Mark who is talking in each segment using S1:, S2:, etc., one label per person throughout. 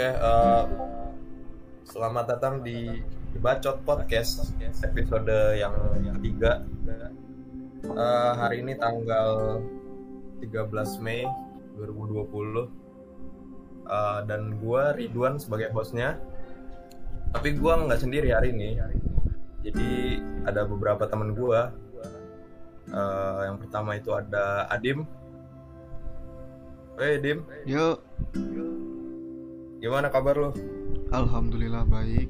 S1: Oke, eh, selamat datang di Bacot Podcast episode yang ketiga. Eh, hari ini tanggal 13 Mei 2020 Eh, dan gua Ridwan sebagai hostnya. Tapi gua nggak sendiri hari ini. Jadi ada beberapa teman gua. Eh, yang pertama itu ada Adim. Hey Dim,
S2: Yuk,
S1: gimana kabar lu?
S2: alhamdulillah baik.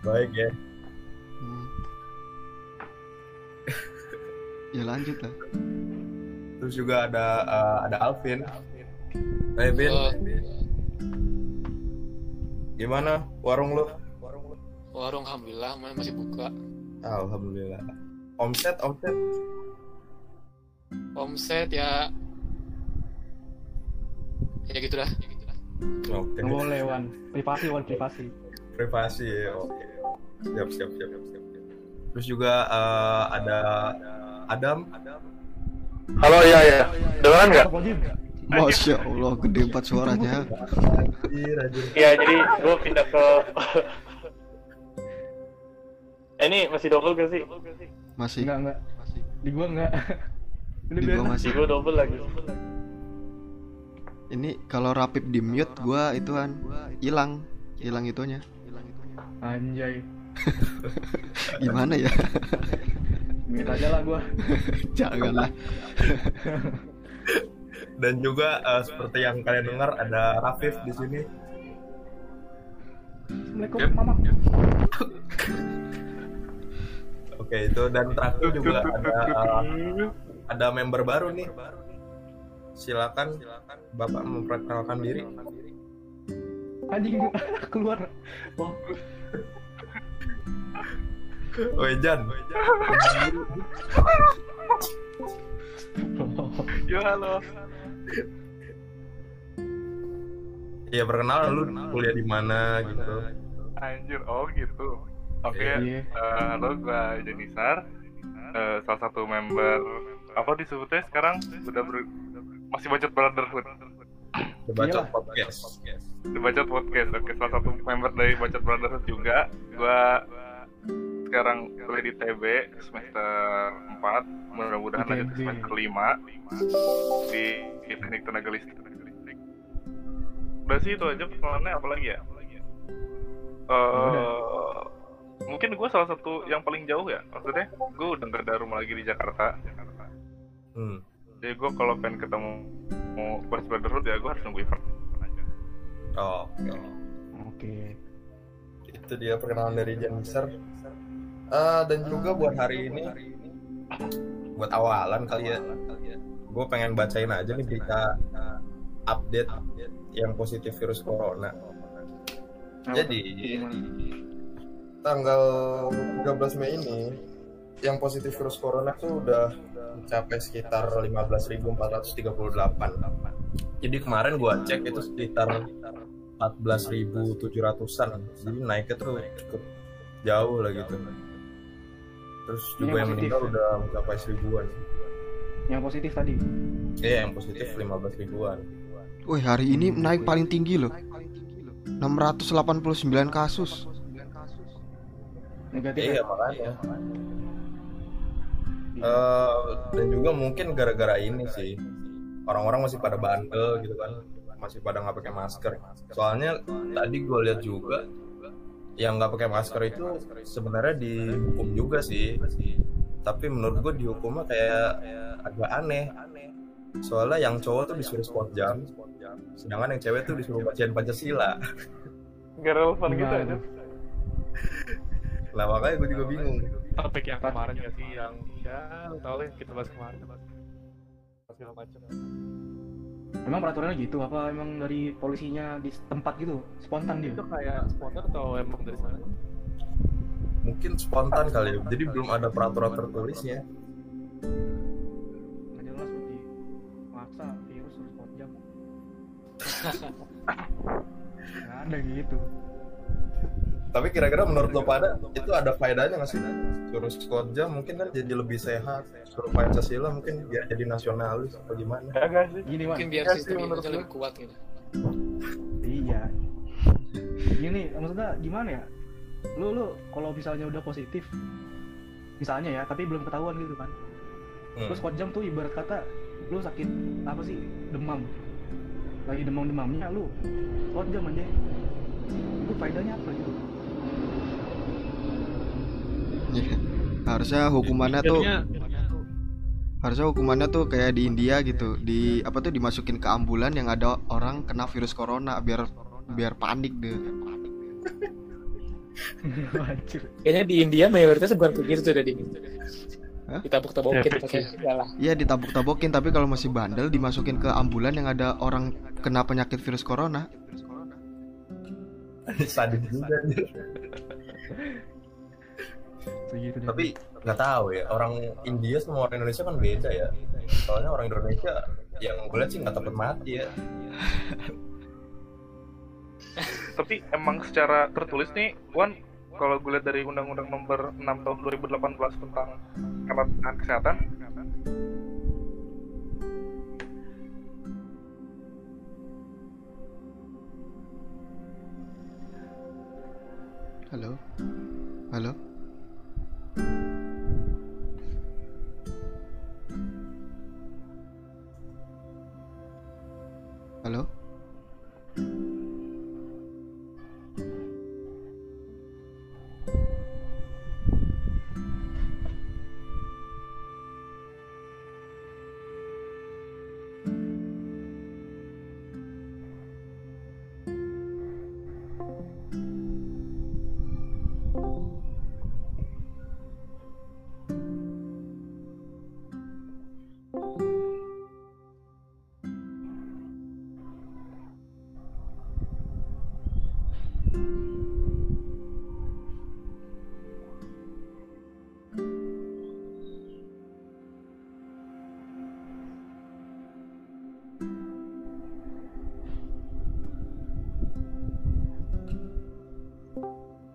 S1: Baik ya.
S2: Hmm. ya lanjut lah.
S1: Terus juga ada eh, ada Alvin. Hey Bin,
S3: Oh,
S1: gimana warung lu?
S3: warung alhamdulillah ma- masih buka.
S1: Alhamdulillah. Omset, omset.
S3: Omset ya ya gitu dah.
S1: Oke.
S4: Nggak boleh Wan, privasi Wan privasi.
S1: Privasi. Oke. Siap, siap, siap, siap. siap. Terus juga eh, ada Adam.
S5: Halo iya ya, dengeran nggak?
S2: Masya Allah, gede banget suaranya.
S1: Anjir.
S5: Iya jadi gue pindah ke. Eh, ini masih double gak sih?
S2: Masih.
S4: Enggak enggak. Di gua enggak. Ini
S2: Di
S4: biar
S2: gua
S5: Di
S2: masih.
S5: gue double lagi.
S2: Ini kalau rapid di mute gua ituan hilang, hilang itunya.
S4: anjay.
S2: Gimana ya?
S4: Mute aja lah gua.
S2: Janganlah.
S1: Dan juga eh, seperti yang kalian dengar ada Rafif di sini.
S4: Assalamualaikum
S1: Yep.
S4: Mama.
S1: Oke, itu dan terakhir juga ada eh, ada member baru nih. Silakan Bapak memperkenalkan diri.
S4: Anjing keluar. Wah,
S1: Oi Jan.
S5: Yo halo.
S1: Iya perkenalan lu kuliah di mana gitu.
S5: Anjir, oh gitu. Oke,
S4: Iya.
S5: eh, halo gue Jenisar, Eh, salah satu member apa disebutnya sekarang udah ber, masih bacot brotherhood.
S1: The Bacot
S4: Iyalah.
S1: Podcast.
S5: The Bacot Podcast, oke salah satu member dari Bacot Brotherhood juga. Gua sekarang kuliah di TB semester 4, mudah-mudahan
S4: Di
S5: lanjut ke semester 5 di, di Teknik Tenaga Listrik. Udah sih itu aja perkenalannya apa lagi ya? Eh, mungkin gue salah satu yang paling jauh ya maksudnya gue udah gak ada rumah lagi di Jakarta
S1: Hmm.
S5: Jadi gue kalau pengen ketemu mau Bacot Brotherhood ya gue harus nunggu event aja
S1: Oh, oke.
S4: Oke.
S1: Itu dia perkenalan dari Jan Besar. Eh, dan juga buat hari ini, buat awalan kali ya, gue pengen bacain aja nih berita update yang positif virus corona. Jadi tanggal 13 Mei ini yang positif virus corona tuh udah mencapai sekitar 15.438. Jadi kemarin gua cek itu sekitar 14.700-an. Jadi naiknya tuh cukup jauh lah gitu. Terus juga
S4: Yang
S1: yang
S4: positif
S1: meninggal
S4: ya?
S1: udah mencapai seribuan.
S4: Yang positif tadi.
S1: Iya, yang positif 15 ribuan.
S2: Wih, hari ini naik paling tinggi loh. 689 kasus.
S4: Negatif.
S1: Iya,
S4: ya?
S1: makanya. Eh, dan juga mungkin gara-gara ini sih. Orang-orang masih pada bandel gitu kan. Masih pada nggak pakai masker. Soalnya tadi gue lihat juga yang nggak pakai masker itu sebenarnya dihukum juga sih. Tapi menurut gue dihukumnya kayak agak aneh. Soalnya yang cowok tuh disuruh sport jam sedangkan yang cewek tuh disuruh bacain pancasila.
S5: Gak relevan gitu aja.
S1: Lah makanya gue juga bingung
S6: topik yang kemarin gak sih? yang ya tau lah kita bahas kemarin. segala macam
S4: Emang peraturannya gitu? Apa emang dari polisinya di tempat gitu? Spontan dia?
S6: itu kayak spontan atau emang dari sana?
S1: Mungkin spontan kali ya. jadi belum ada peraturan tertulisnya
S4: Nggak jelas berarti maksa virus harus jam. Nggak ada gitu.
S1: Tapi kira-kira menurut lo pada itu ada faedahnya nggak sih? Suruh squad jam mungkin kan jadi lebih sehat. Suruh Pancasila mungkin biar jadi nasionalis apa gimana?
S5: Kagak sih
S4: Gini
S3: Mungkin biar
S5: Ya sih,
S3: sistem
S5: menurut
S3: lebih kuat gitu.
S4: iya gini maksudnya gimana ya lu lu kalau misalnya udah positif misalnya ya tapi belum ketahuan gitu kan
S1: Hmm.
S4: terus squat jam tuh ibarat kata lu sakit apa sih demam lagi demam demamnya lu squat jam aja itu faedahnya apa gitu
S2: Iya. Harusnya hukumannya tuh harusnya hukumannya tuh kayak di India gitu di apa tuh dimasukin ke ambulan yang ada orang kena virus corona biar biar panik deh.
S7: Kayaknya di India mayoritas bukan begitu tuh dari
S2: Hah?
S7: Ditabuk-tabukin
S6: Ya,
S7: pakai galah.
S2: Iya ditabuk-tabokin tapi kalau masih bandel dimasukin ke ambulan yang ada orang kena penyakit virus corona.
S1: sadis juga. tapi nggak tahu ya orang India sama orang Indonesia kan beda ya soalnya orang Indonesia yang gue lihat sih nggak takut mati ya
S5: Tapi emang secara tertulis nih, Wan, kalau gue lihat dari Undang-Undang Nomor 6 Tahun 2018 tentang karantina kesehatan,
S2: Halo. Halo. Halo.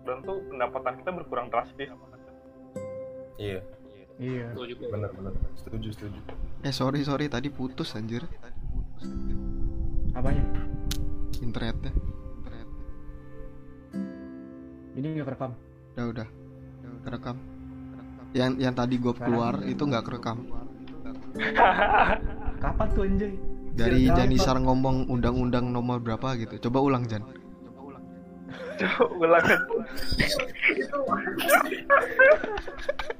S5: Dan tuh pendapatan kita berkurang drastis.
S1: iya
S4: Iya.
S3: Juga.
S1: benar benar setuju setuju
S2: Eh sorry sorry tadi putus anjir
S4: Apanya?
S2: internetnya.
S4: Ini nggak kerekam.
S2: Udah udah. Kerekam. Yang yang tadi gue keluar itu nggak kerekam.
S4: Kapan tuh anjay?
S2: Dari? Janisar ngomong undang-undang nomor berapa gitu. Coba ulang Jan.
S5: Coba ulangan.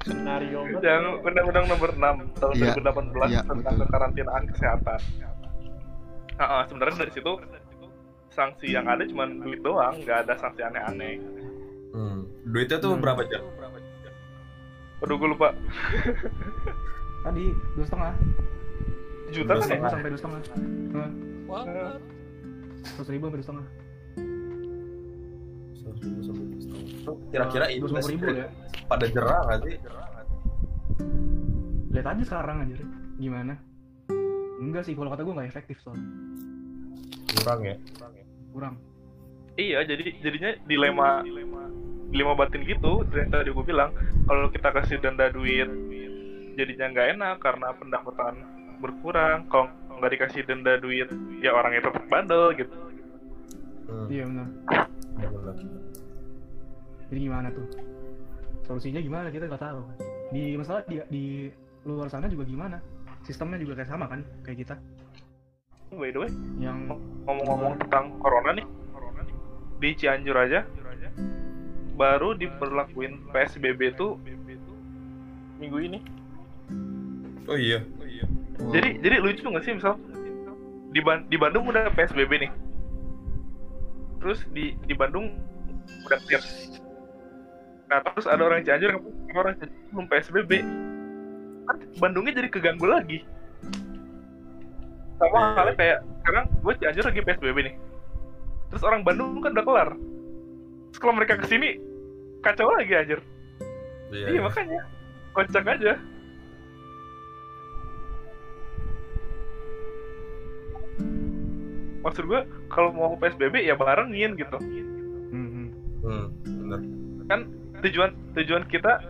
S6: Senario.
S5: Yang Undang-Undang Nomor 6 Tahun
S2: Iya,
S5: 2018
S2: iya,
S5: tentang
S2: betul.
S5: kekarantinaan kesehatan. Ah, ah, sebenarnya dari situ sanksi yang ada cuma duit doang, nggak ada sanksi aneh-aneh.
S1: Duitnya tuh
S4: Hmm.
S1: berapa jam
S5: Aduh, gue lupa.
S4: Tadi dua setengah.
S5: Juta
S1: Dua
S5: kan ya?
S1: setengah.
S4: sampai dua setengah. Nah,
S3: Wah,
S4: Seratus ribu sampai dua setengah.
S1: kira-kira itu
S4: dua ribu ya.
S1: pada jerah nggak sih
S4: Lihat aja sekarang aja gimana. Enggak sih kalau kata gue nggak efektif soalnya.
S1: kurang ya
S4: Kurang.
S5: Iya, jadi jadinya dilema dilema batin gitu. Yang tadi gue bilang, kalau kita kasih denda duit, jadinya nggak enak karena pendapatan berkurang. Kalau nggak dikasih denda duit, ya orangnya tetap bandel gitu.
S1: hmm.
S4: Iya benar.
S1: benar-benar.
S4: Jadi gimana tuh? Solusinya gimana kita nggak tahu. Di masalah di, di luar sana juga gimana? Sistemnya juga kayak sama kan kayak kita.
S5: By the way,
S4: Yang
S5: ngomong-ngomong tentang corona nih, di Cianjur aja baru diberlakuin PSBB tuh minggu ini.
S1: oh iya
S2: Wow.
S5: Jadi jadi lucu nggak sih misal di, Ban- di Bandung udah PSBB nih. Terus di di Bandung udah clear. Nah terus ada orang Cianjur yang orang Cianjur belum PSBB. Kan Bandungnya jadi keganggu lagi. Sama halnya kayak sekarang gue Cianjur lagi PSBB nih. Terus orang Bandung kan udah kelar. Terus kalau mereka ke sini kacau lagi anjir.
S1: iya,
S5: Iya makanya kocak aja. Maksud gue kalau mau PSBB ya barengin gitu.
S4: Mhm.
S1: hmm, bener
S5: Kan tujuan tujuan kita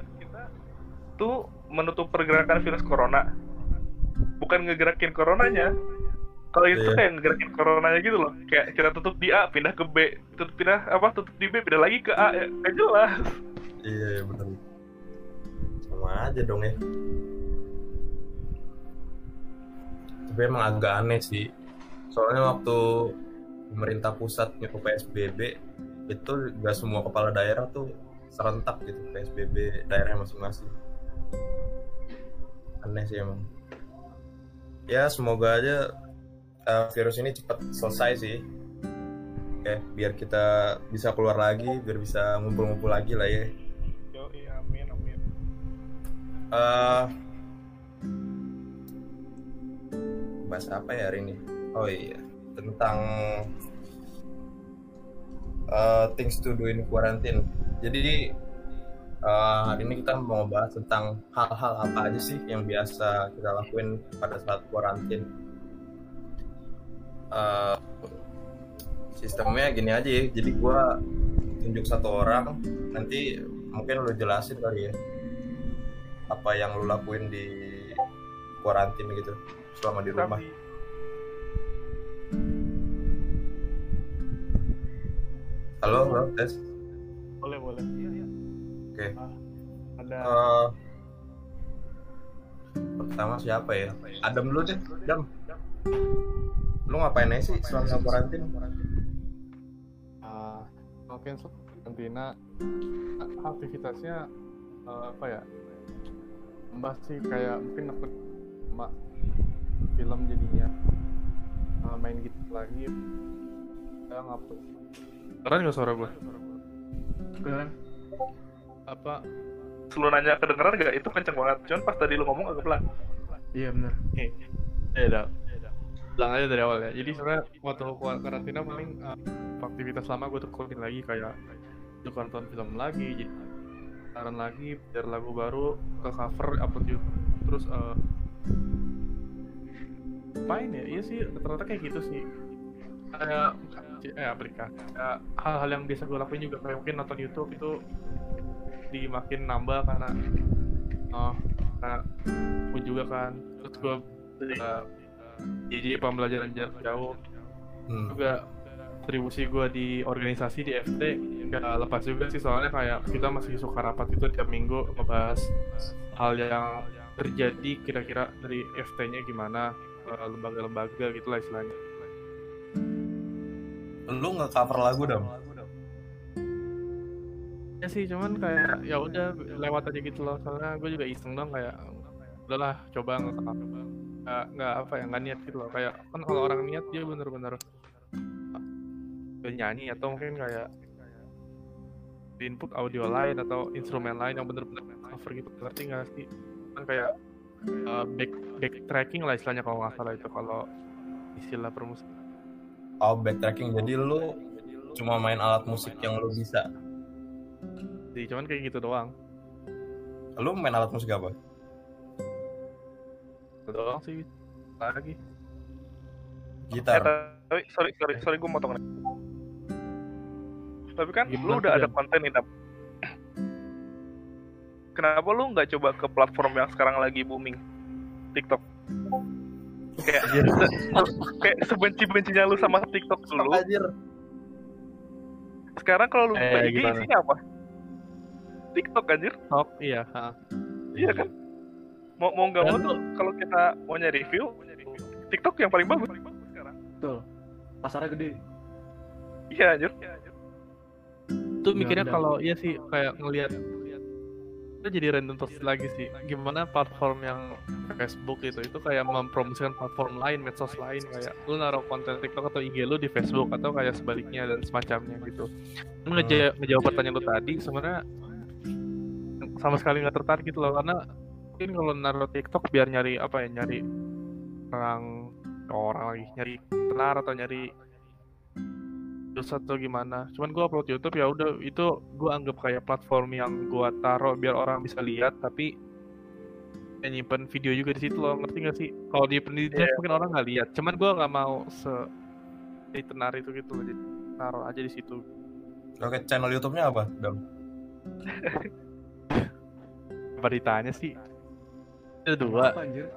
S5: tuh menutup pergerakan virus corona. Bukan ngegerakin coronanya. Kalau itu
S1: Iya.
S5: kayak ngegerakin coronanya gitu loh kayak kita tutup di A pindah ke B tutup pindah apa tutup di B pindah lagi ke A ya nggak jelas
S1: Iya, iya benar. Sama aja dong ya. Tapi emang agak aneh sih. Soalnya waktu pemerintah pusat nyuruh PSBB itu gak semua kepala daerah tuh serentak gitu PSBB daerahnya masing-masing. Aneh sih emang. Ya semoga aja uh, virus ini cepat selesai sih. Oke, biar kita bisa keluar lagi, biar bisa ngumpul-ngumpul lagi lah ya.
S5: yo iya amin amin
S1: eh bahas apa ya hari ini? Oh iya, tentang eh, things to do in quarantine. Jadi eh, hari ini kita mau bahas tentang hal-hal apa aja sih yang biasa kita lakuin pada saat quarantine. Eh, sistemnya gini aja ya. Jadi gua tunjuk satu orang, nanti mungkin lu jelasin kali ya apa yang lu lakuin di quarantine gitu selama di rumah. Halo, halo, tes.
S6: Boleh, boleh. Iya, iya.
S1: Oke.
S6: Ada
S1: Eh, pertama siapa ya? Adam dulu deh, Dam. Lu ngapain aja sih selama quarantine?
S6: ah, mungkin karantina aktivitasnya eh, apa ya? Tambah sih kayak mungkin aku sama film jadinya. Ah, main gitu lagi. Ya ngapus. Keren nggak suara gue
S4: Keren.
S6: apa?
S5: Lu nanya kedengeran gak? Itu kenceng banget. Cuman pas tadi lu ngomong agak pelan.
S4: Iya bener.
S6: beda bilang aja dari awal ya. Jadi sebenarnya waktu karantina paling uh, aktivitas lama gue tekunin lagi kayak juga nonton film lagi jadi saran lagi biar lagu baru ke cover upload YouTube. Terus uh, main ya? Iya sih rata-rata kayak gitu sih. Kayak eh aplikasi kayak hal-hal yang biasa gue lakuin juga kayak mungkin nonton YouTube itu dimakin nambah karena oh karena gue juga kan. Terus gue uh, jadi pembelajaran jarak jauh
S1: Hmm.
S6: juga kontribusi gue di organisasi di FT nggak lepas juga sih soalnya kayak kita masih suka rapat itu tiap minggu ngebahas hal yang terjadi kira-kira dari FT-nya gimana eh, lembaga-lembaga gitu lah istilahnya
S1: Lu nggak cover lagu, Dam?
S6: ya sih cuman kayak ya udah lewat aja gitu loh soalnya gue juga iseng dong kayak udahlah coba nggak nggak nggak apa ya nggak niat gitu loh kayak kan kalau orang niat dia bener-bener nyanyi atau mungkin kayak di input audio lain atau instrumen lain yang bener-bener cover gitu ngerti nggak sih kan kayak uh, back backtracking lah istilahnya kalau nggak salah itu kalau istilah permusik
S1: Oh, backtracking. Jadi lu cuma main alat musik yang lu bisa.
S6: jadi cuman kayak gitu doang
S1: Lu main alat musik apa?
S6: Doang sih. Lagi?
S5: Eh,
S1: Gitar.
S5: tapi sorry sorry sorry gue motong nih. tapi kan lu
S6: Gimana
S5: udah
S6: tuh,
S5: ada konten nih Dap. kenapa lu nggak coba ke platform yang sekarang lagi booming? TikTok. Kayak kayak sebenci bencinya lu sama TikTok dulu.
S1: Anjir.
S5: sekarang kalau lu
S6: Eh,
S5: buka IG isinya apa? TikTok anjir.
S6: Top, iya ha.
S5: iya kan mau mau nggak mau tuh kalau kita mau nyari review TikTok yang paling bagus sekarang
S4: Betul. Pasarnya gede.
S5: iya anjir
S6: Itu
S4: Nggak
S6: mikirnya
S4: ada.
S6: kalau iya sih kayak ngelihat itu jadi random terus lagi sih. Gimana platform yang Facebook itu itu kayak mempromosikan platform lain, medsos lain kayak lu naruh konten TikTok atau IG lu di Facebook atau kayak sebaliknya dan semacamnya gitu. Kan ngeja- ngejawab pertanyaan lu tadi sebenarnya sama sekali nggak tertarik gitu loh karena mungkin kalau naruh TikTok biar nyari apa ya nyari orang orang lagi nyari tenar atau nyari terus atau gimana. Cuman gua upload YouTube ya udah itu gua anggap kayak platform yang gua taruh biar orang bisa lihat tapi ya nyimpen video juga di situ loh ngerti gak sih? Kalau di pendidikan mungkin orang nggak lihat cuman gua nggak mau se di tenar itu gitu loh jadi taruh aja di situ.
S1: Oke, channel YouTube-nya apa, Dam?
S6: apa ditanya sih ada dua.
S4: Apa anjir?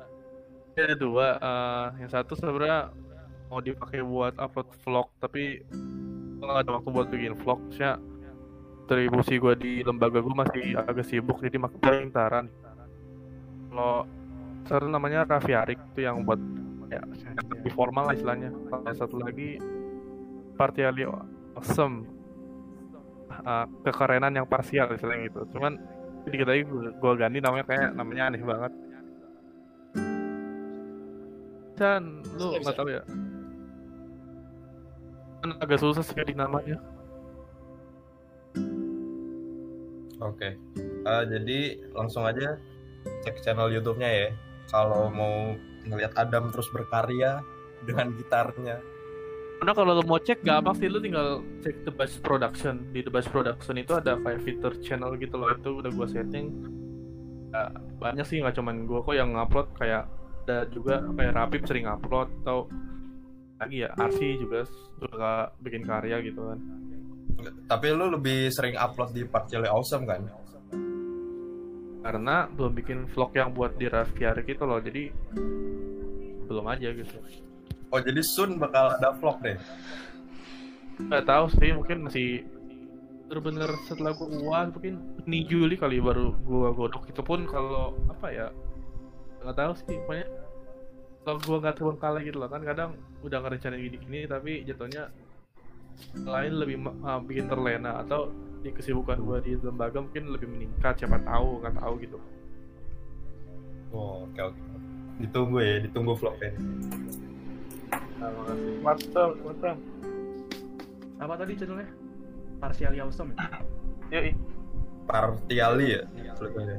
S6: ada dua eh, yang satu sebenarnya mau dipakai buat upload vlog tapi nggak ada waktu buat bikin vlog. Maksudnya distribusi gue di lembaga gue masih agak sibuk jadi makin taran kalau satu namanya Raffi Arik itu yang buat ya lebih formal lah istilahnya. Yang satu lagi Partially Awesome. Uh, kekerenan yang parsial istilahnya gitu. Cuman dikit lagi gue ganti namanya kayak namanya aneh banget dan lu nggak tahu ya? Kan agak susah sih namanya.
S1: Oke. Eh, jadi langsung aja cek channel YouTube-nya ya. Kalau mau ngelihat Adam terus berkarya dengan gitarnya.
S6: Karena kalau lo mau cek gampang sih. Lo tinggal cek The Bass Production. Di The Bass Production itu ada kayak fitur channel gitu loh. Itu udah gua setting. Ya, banyak sih nggak cuman gua kok yang ngupload kayak ada juga kayak Rapip sering upload atau lagi ya Arsi juga suka bikin karya gitu kan
S1: Tapi lu lebih sering upload di Partially Awesome kan?
S6: karena belum bikin vlog yang buat di Raffi Arik itu loh jadi belum aja gitu
S1: Oh jadi soon bakal ada vlog deh.
S6: nggak tahu sih mungkin masih bener-bener setelah gua uas mungkin Juni Juli kali baru gua godok itu pun kalau apa ya nggak tahu sih pokoknya kalau gua nggak terbengkalai gitu loh kan kadang udah ngerencanain gini gini tapi jatuhnya lain lebih ah, bikin terlena atau di kesibukan gua di lembaga mungkin lebih meningkat siapa tahu nggak tahu gitu
S1: Oh, oke oke. Ditunggu ya, ditunggu vlognya.
S6: nah, makasih
S5: Mantap, mantap.
S4: Apa tadi channelnya? Partially Awesome ya?
S5: Yoi.
S1: Partially ya tulisannya.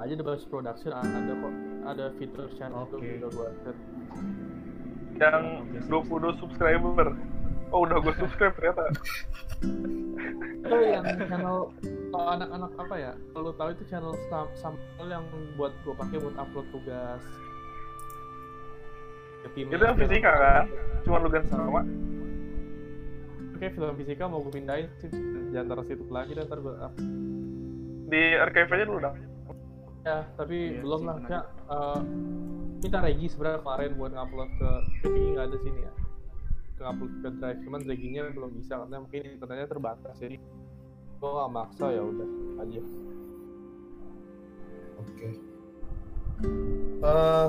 S6: Aja The Bass Production ada kok ada fitur channel
S4: Oke.
S6: udah gua set
S5: Yang 22 subscriber. Oh, udah gue subscribe ternyata.
S6: itu yang channel kalau anak-anak apa ya kalau tahu itu channel sam Samuel yang buat gue pakai buat upload tugas Ke tim
S5: Itu yang fisika kan? Cuma lu ganti sama.
S6: oke film fisika mau gue pindahin sih di antara situ lagi dan ntar gue up
S5: Di archive aja dulu dah.
S6: Ya tapi
S4: Iya,
S6: belum lah ya eh, minta Regi sebenarnya kemarin buat ngupload ke tapi nggak ada sini ya ke upload ke drive cuman Reginya belum bisa karena mungkin internetnya terbatas jadi gue gak maksa ya udah aja
S1: Oke. Eh,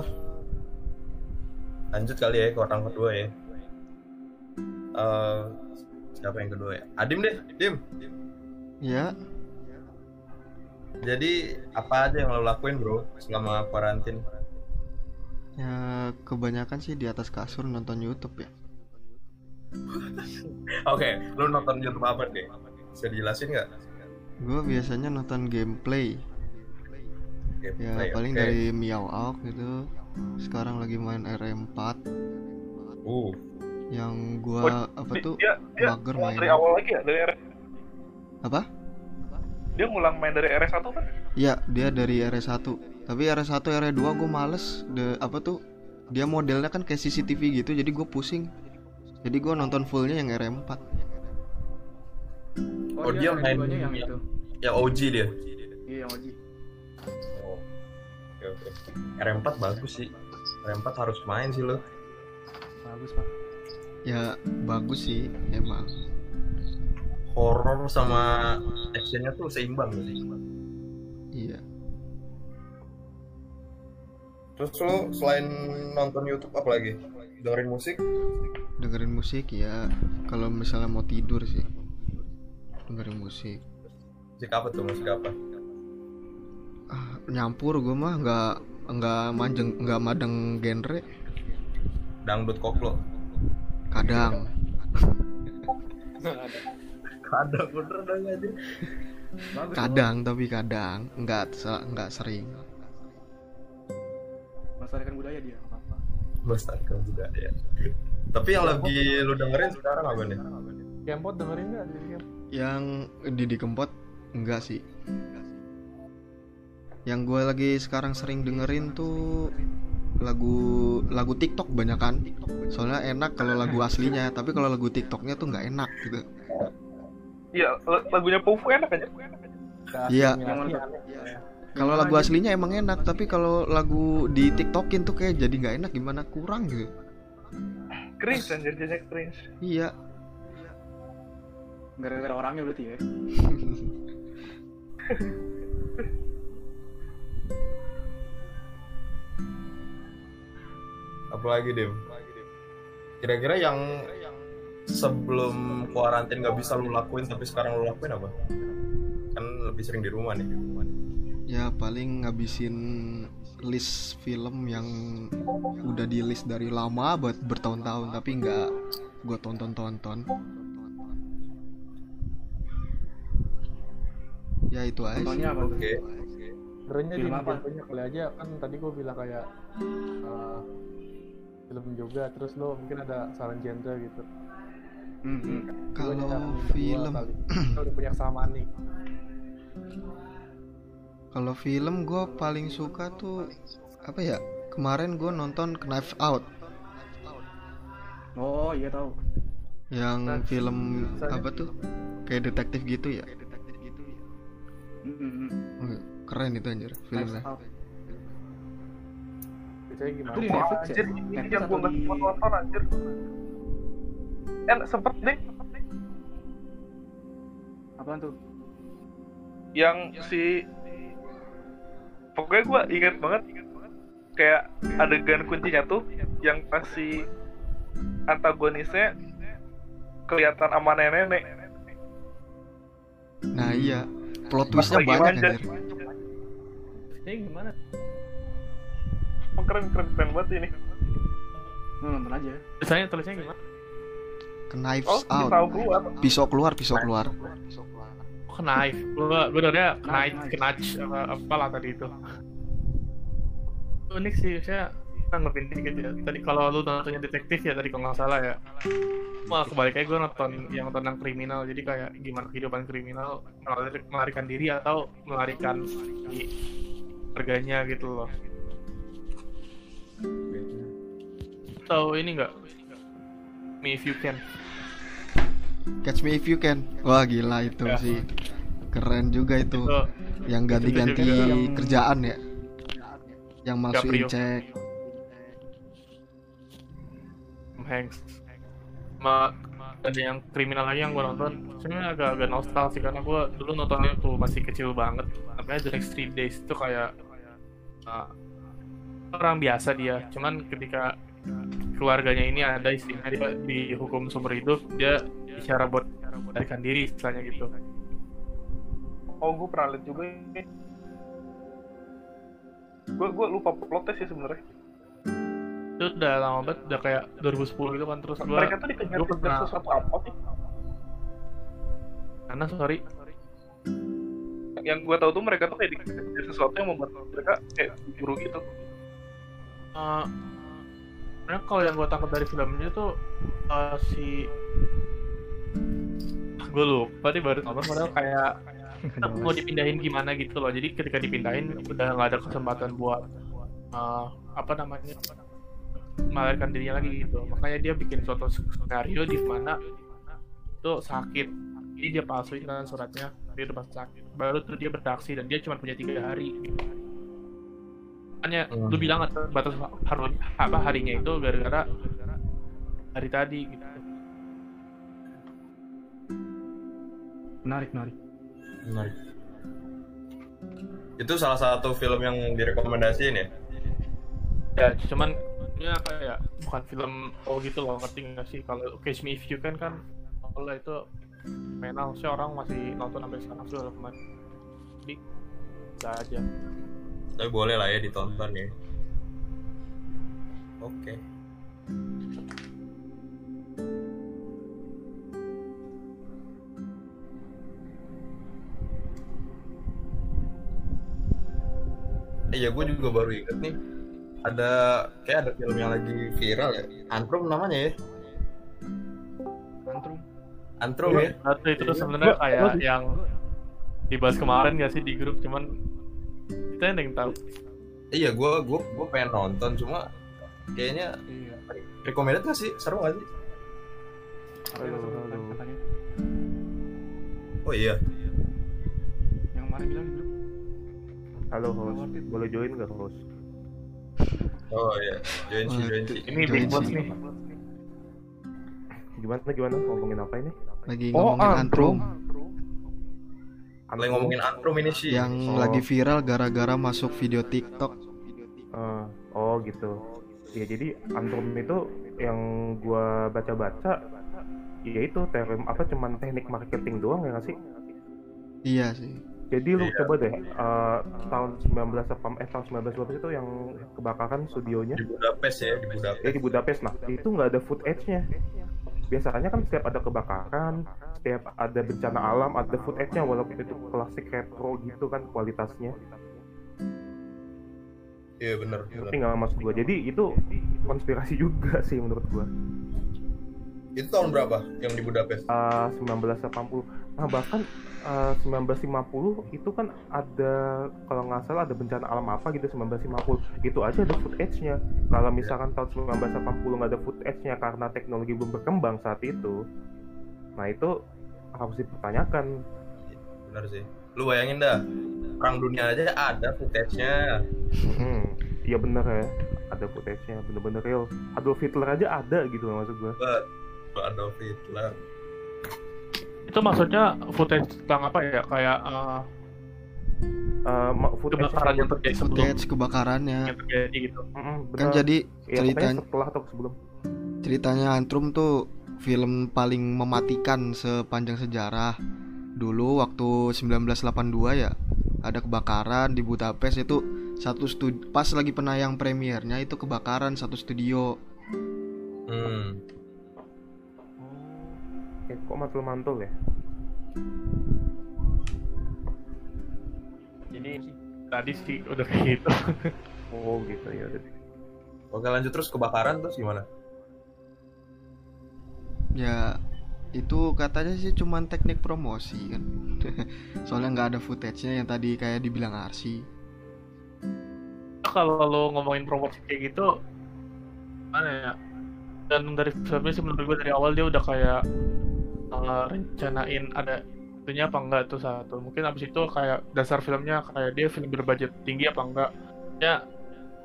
S1: lanjut kali ya ke orang kedua ya. Eh, siapa yang kedua ya? Adim deh, Dim.
S2: Ya,
S1: Jadi apa aja yang lo lakuin bro selama karantin?
S2: ya kebanyakan sih di atas kasur nonton YouTube ya.
S1: Oke, lo nonton YouTube apa deh? Bisa dijelasin nggak?
S2: Gue biasanya nonton gameplay. Ya
S1: Gameplay,
S2: paling
S1: oke.
S2: dari Miao Aok gitu. Sekarang lagi main RM4
S1: Uh,
S2: yang
S5: Oh,
S2: gua apa
S5: Di-
S2: tuh
S5: dia, dia
S2: mager main.
S5: dari awal lagi ya? Dari RS.
S2: Apa?
S5: Dia ngulang main dari RS1 kan?
S2: Ya, dia dari RS1. Tapi RS1 RS2 gue males. De, apa tuh? Dia modelnya kan kayak CCTV gitu, jadi gue pusing. Jadi gue nonton fullnya yang RM4.
S1: Oh, dia
S4: ada
S1: main-
S4: duanya yang itu.
S1: yang OG dia.
S4: Iya, yang Oji.
S1: Oh, oke oke. RM4 bagus sih. RM4 harus main sih lo.
S4: Bagus, Pak.
S2: Ya bagus sih emang.
S1: Horror sama actionnya tuh seimbang sih.
S2: Iya.
S1: Terus lo selain nonton YouTube apa lagi? Dengerin musik?
S2: Dengerin musik ya. Kalau misalnya mau tidur sih. Dengerin musik.
S1: Musik apa tuh? Musik apa?
S2: Ah, nyampur gue mah nggak nggak manjeng nggak madeng genre.
S1: Dangdut koplo.
S2: Kadang.
S3: Ada
S1: bener dong aja.
S4: Bagus.
S2: Kadang tapi kadang nggak se- nggak sering.
S4: Melestarikan budaya dia, nggak apa-apa.
S1: Melestarikan budaya. Tapi yang lagi lu dengerin sekarang apa nih?
S6: Gamepod dengerin nggak
S2: Yang Didi Kempot enggak sih. Yang gue lagi sekarang sering dengerin tuh lagu lagu TikTok banyak kan. Soalnya enak kalau lagu aslinya, tapi kalau lagu TikToknya tuh nggak enak gitu.
S5: Iya, lagunya Pofu enak aja.
S2: Iya.
S4: Mana tuh?
S2: kalau lagu aslinya emang enak tapi kalau lagu di tiktokin tuh kayak jadi nggak enak gimana kurang gitu
S5: cringe anjir jadinya cringe
S2: iya
S4: Gara-gara orangnya berarti ya.
S1: apalagi Dim kira-kira yang sebelum kuarantin nggak bisa lu lakuin tapi sekarang lu lakuin apa kan lebih sering di rumah nih
S2: ya paling ngabisin list film yang udah di list dari lama buat bertahun-tahun tapi nggak gue tonton-tonton ya itu aja
S4: apa tuh?
S1: oke
S6: Sebenarnya di
S4: Film apa?
S6: jatuhnya kali aja kan tadi gue bilang kayak eh, film juga terus lo mungkin ada saran genre gitu.
S4: Hmm, hmm.
S2: Kalau film.
S6: Kita udah punya kesamaan nih.
S2: kalau film gue paling suka tuh apa ya kemarin gue nonton Knife Out
S4: Oh iya tahu.
S2: yang
S6: Nah,
S2: film apa tuh kayak detektif gitu ya
S4: Hmm, hmm,
S2: keren itu anjir filmnya.
S6: Biasanya gimana?
S4: Itu Netflix ya?
S5: anjir ini
S4: Netflix
S5: yang
S4: atau
S5: gue nggak
S4: di-
S5: eh sempet deh
S4: Apaan tuh?
S5: yang si pokoknya gue inget banget kayak adegan kuncinya tuh yang pas si antagonisnya kelihatan sama nenek-nenek
S2: nah iya plot twistnya banyak anjir
S6: Ini gimana?
S5: Oh, keren keren keren banget ini
S4: Lu nonton aja.
S6: Tulisannya tulisannya gimana?
S2: Knives
S5: oh
S2: Out
S5: tahu gue
S2: pisau keluar pisau keluar
S6: Oh, knife. Gua gua udah knife,
S4: Knife.
S6: knife apa apalah tadi itu. Unik sih, saya kan ngertiin dikit ya. Tadi kalau lu nontonnya detektif ya tadi kalau nggak salah ya. Malah kebalik aja gue nonton yang tentang kriminal. Jadi kayak gimana kehidupan kriminal melari- melarikan diri atau melarikan di harganya gitu loh. Tahu ini nggak? Me if you can.
S2: Catch Me If You Can. Wah gila itu
S6: Ya.
S2: sih. Keren juga itu.
S6: Itu
S2: yang ganti-ganti
S4: yang-
S2: kerjaan ya? Yang masukin cek
S6: Hanks. Sama ada yang kriminal lagi yang gue nonton. Sebenarnya agak agak nostalgia karena gue dulu nontonnya tuh masih kecil banget. Namanya The Next Three Days itu kayak uh, orang biasa dia. Cuman ketika keluarganya ini ada istrinya dia dihukum seumur hidup dia bicara buat melarikan diri istilahnya gitu.
S5: Oh gue pernah liat juga ini. Gue gue lupa plotnya sih sebenarnya.
S6: Itu udah lama banget udah kayak 2010 gitu kan terus gue
S5: mereka tuh dikejar
S6: gua pernah-
S5: sesuatu apa sih?
S6: Karena sorry.
S5: Yang gue tahu tuh mereka tuh kayak dikejar sesuatu yang membuat mereka kayak buru gitu.
S6: Uh, sebenarnya kalau yang gue tangkap dari filmnya tuh uh, si gue lupa nih baru nonton padahal kayak mau dipindahin gimana gitu loh. Jadi ketika dipindahin udah nggak ada kesempatan buat uh, apa namanya melarikan dirinya lagi gitu. Makanya dia bikin suatu skenario di mana itu sakit. Jadi dia palsuin kan suratnya dia udah sakit. Baru tuh dia beraksi dan dia cuma punya tiga hari. gitu. Makanya
S1: Hmm.
S6: lu bilang batas hari apa harinya itu gara-gara hari tadi gitu.
S4: Menarik, menarik.
S1: menarik. Itu salah satu film yang direkomendasiin ya?
S6: Ya cuman ya kayak bukan film oh gitu loh ngerti nggak sih? Kalau Catch Me If You Can kan kalau itu menal sih orang masih nonton sampai sekarang sudah kemarin jadi bisa aja
S1: tapi boleh lah ya ditonton ya oke Iya, gue juga baru inget nih. Ada kayak ada film yang lagi viral ya. Antrum namanya ya.
S4: Antrum.
S1: Antrum ya.
S6: Nah, itu tuh sebenarnya kayak yang dibahas kemarin gak sih di grup cuman kita yang tahu
S1: Iya, gue gue gue pengen nonton cuma kayaknya
S4: Iya.
S1: recommended gak sih? Seru gak sih?
S4: Kan, katanya.
S1: Oh iya.
S4: Yang kemarin bilang di grup.
S8: Halo host, boleh join nggak host?
S1: Oh iya, join sih, join sih.
S5: Ini
S2: Join
S5: Big Boss nih.
S8: Gimana gimana ngomongin apa ini?
S2: Lagi
S5: Oh,
S2: ngomongin antrum
S1: Lagi ngomongin antrum ini sih.
S2: yang
S8: Oh.
S2: lagi viral gara-gara masuk video TikTok.
S8: Eh, oh gitu. Ya jadi antrum itu yang gua baca-baca ya itu term apa cuman teknik marketing doang ya nggak sih?
S2: Iya sih.
S8: Jadi lu
S1: Iya.
S8: coba deh eh, tahun 19 apa eh tahun 1912 itu yang kebakaran studionya
S1: Di Budapest ya, di Budapest.
S8: ya di Budapest nah itu nggak ada footage-nya biasanya kan setiap ada kebakaran setiap ada bencana alam ada footage-nya walaupun itu klasik retro gitu kan kualitasnya
S1: Iya bener, bener.
S8: tapi nggak masuk gua jadi itu konspirasi juga sih menurut gua
S1: Itu tahun berapa yang di Budapest?
S8: Eh, 1980 nah bahkan eh, 1950 itu kan ada kalau nggak salah ada bencana alam apa gitu 1950 itu aja ada footage-nya. Kalau misalkan tahun 1980 nggak ada footage-nya karena teknologi belum berkembang saat itu nah itu harus dipertanyakan.
S1: Bener sih. Lu bayangin dah, perang dunia aja ada footage-nya.
S8: Iya bener ya. Ada footage-nya bener-bener real. Adolf Hitler aja ada gitu maksud gua.
S1: Pak Adolf Hitler.
S6: Itu maksudnya footage tentang apa ya? Kayak eh,
S8: Eh, ma- footage
S6: kebakaran yang terjadi sebelum
S2: Footage kebakarannya.
S6: yang terjadi gitu.
S8: Mm-mm,
S2: Kan
S8: bener.
S2: jadi
S8: Ya,
S2: ceritanya
S8: setelah atau sebelum
S2: ceritanya Antrum tuh film paling mematikan sepanjang sejarah. Dulu waktu 1982 ya ada kebakaran di Budapest itu satu studi pas lagi penayang premiernya itu kebakaran satu studio.
S1: Hmm.
S8: Eh, kok mantul-mantul ya
S6: Jadi tadi sih udah kayak gitu.
S8: oh gitu ya udah.
S1: Oke lanjut terus kebakaran terus gimana?
S2: Ya itu katanya sih cuman teknik promosi kan. Soalnya nggak ada footage-nya yang tadi kayak dibilang Arsi.
S6: Kalau lo ngomongin promosi kayak gitu, mana ya? Dan dari filmnya sih menurut gue dari awal dia udah kayak eh, rencanain ada itunya apa enggak tuh satu. Mungkin abis itu kayak dasar filmnya kayak dia film berbudget tinggi apa enggak. Ya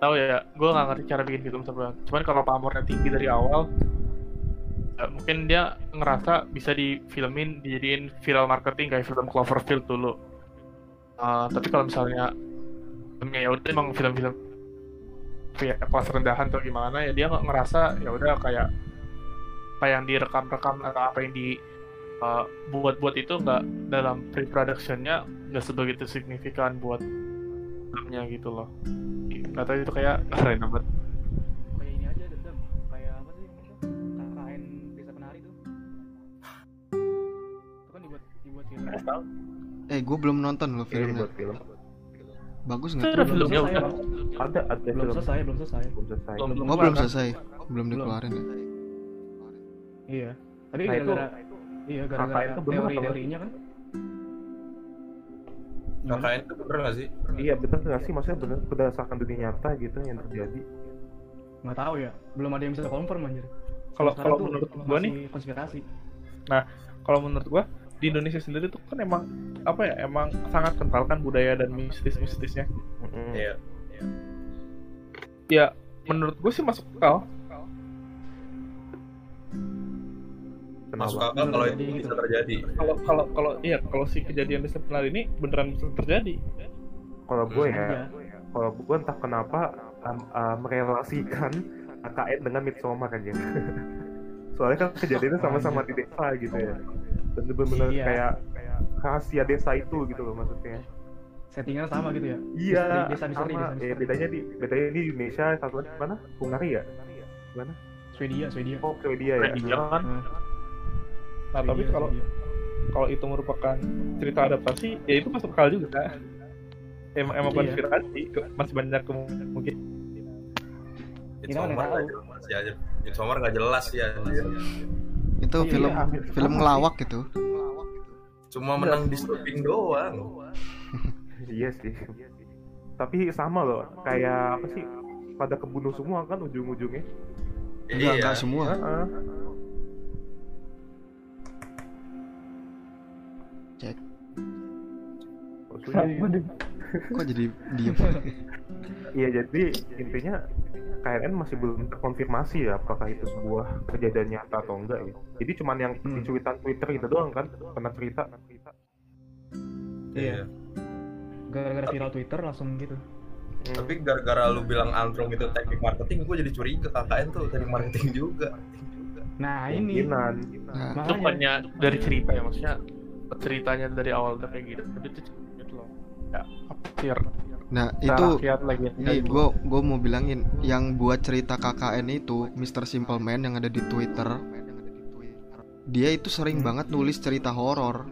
S6: tahu ya, gue nggak ngerti cara bikin film sebenarnya. Cuman kalau pamornya tinggi dari awal, ya mungkin dia ngerasa bisa difilmin dijadiin viral marketing kayak film Cloverfield dulu. Eh, tapi kalau misalnya filmnya ya udah emang film-film ya, kelas rendahan atau gimana ya dia nggak ngerasa ya udah kayak apa yang direkam-rekam atau apa yang di uh, buat-buat itu nggak dalam pre-productionnya nggak sebegitu signifikan buat filmnya gitu loh. Nggak tahu itu kayak keren banget
S4: kayak ini aja dendam. Kayak apa sih KKN desa penari tuh. Itu kan dibuat dibuat film.
S2: Eh gue belum nonton loh filmnya.
S8: buat film.
S2: Bagus nggak?
S6: ada filmnya udah.
S8: Ada ada
S4: belum
S8: film.
S4: selesai belum selesai.
S8: Belum selesai.
S6: Belum belum
S2: Oh belum
S6: kan?
S2: selesai, belum. dikeluarin ya.
S4: Iya tapi
S8: Nah, itu-
S4: gara-gara iya gara-gara
S8: KKN itu
S4: teori-teorinya kan Gimana?
S1: KKN itu bener gak sih?
S8: iya bener nggak sih maksudnya bener berdasarkan dunia nyata gitu yang terjadi
S4: nggak tahu ya belum ada yang bisa confirm anjir
S5: Kalau- kalau menurut gua nih-
S4: konspirasi
S5: Kalau menurut gua di Indonesia sendiri tuh kan emang apa ya emang sangat kental kan budaya dan mistis-mistisnya.
S1: Iya.
S5: Ya menurut gua sih masuk akal.
S1: Masuk akal kalau itu
S4: Jadi
S1: bisa
S4: gitu.
S1: terjadi.
S5: Kalau kalau kalau iya kalau si kejadian di Sepenari ini beneran bisa terjadi.
S8: kalau gue ya
S4: Iya.
S8: kalau gue entah kenapa um, uh, merelasikan KKN dengan Midsommar aja soalnya kan kejadiannya sama-sama di desa gitu ya. Dan bener-bener
S4: Iya.
S8: kayak rahasia desa itu gitu loh maksudnya.
S4: Settingannya sama gitu ya?
S8: Iya
S4: desa misteri,
S8: sama.
S4: desa
S8: eh, bedanya di bedanya di Indonesia satu lagi mana? Hungaria mana?
S4: Swedia Swedia.
S8: Oh Swedia ya.
S6: Swedia. Kan
S4: Nah,
S5: tapi
S4: Swedia,
S5: kalau
S4: Swedia.
S5: kalau itu merupakan cerita adaptasi ya itu masuk akal juga. Emang emang
S4: Iya.
S5: konspirasi masih banyak
S4: kan
S1: Midsommar ya. Midsommar nggak jelas ya.
S2: Itu
S4: Iya,
S2: film film ngelawak gitu.
S1: Cuma menang disturbing doang.
S8: iya sih tapi sama loh kayak apa sih pada kebunuh semua kan ujung-ujungnya
S2: Enggak,
S1: Iya.
S2: enggak semua.
S8: Heeh.
S2: Cek.
S8: Maksudnya-
S2: kok jadi diem
S8: Iya jadi intinya KNN masih belum terkonfirmasi ya apakah itu sebuah kejadian nyata atau enggak ya. Jadi cuman yang
S4: Hmm.
S8: di cuitan Twitter itu doang kan pernah cerita.
S4: Iya. Gara-gara viral Twitter langsung gitu.
S8: Hmm.
S1: Tapi gara-gara lu bilang Antrum itu teknik marketing, gue jadi curiga KKN tuh teknik marketing juga.
S4: Nah ini
S2: nah,
S6: itu bukannya dari cerita ya maksudnya ceritanya dari awal udah kayak gitu tapi gitu ya afir
S2: nah
S6: itu
S2: itu
S6: rakyat lagi.
S2: Ini gue gue mau bilangin yang buat cerita KKN itu Mr. Simple Man yang ada di Twitter dia itu sering banget nulis cerita horor.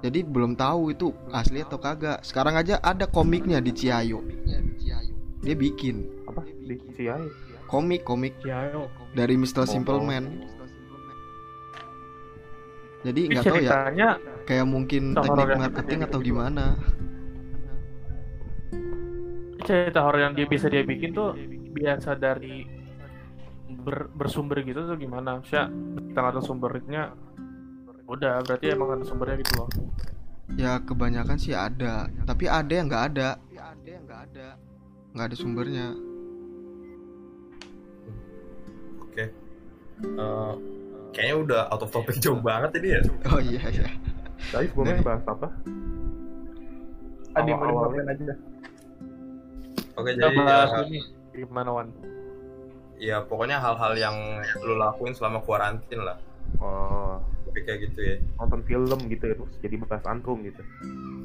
S2: Jadi belum tahu itu asli atau kagak. Sekarang aja ada komiknya di Ciayo. Dia bikin.
S8: Apa? Di CI?
S2: komik komik. Dari Mr. Simple Man jadi nggak tahu ya kayak mungkin teknik marketing
S6: gitu.
S2: atau gimana
S6: cerita horor yang dia bisa dia bikin tuh biasa dari ber- bersumber gitu tuh gimana maksudnya kita nggak tahu sumbernya udah berarti emang ada sumbernya gitu loh
S2: Ya kebanyakan sih ada, tapi ada yang nggak ada. Nggak ada sumbernya.
S1: Oke. Eh, kayaknya udah out of topic jauh banget ini ya.
S2: Oh iya iya.
S8: Tadi sebelumnya
S2: Nah.
S8: bahas apa?
S6: Adi mau aja
S1: Oke,
S6: kita
S1: jadi
S6: bahas
S1: ya,
S6: ini gimana Wan
S1: ya pokoknya hal-hal yang lu lakuin selama kuarantin lah.
S8: Oh,
S1: Tapi kayak gitu ya.
S8: nonton film gitu ya, terus jadi bahas antrum gitu.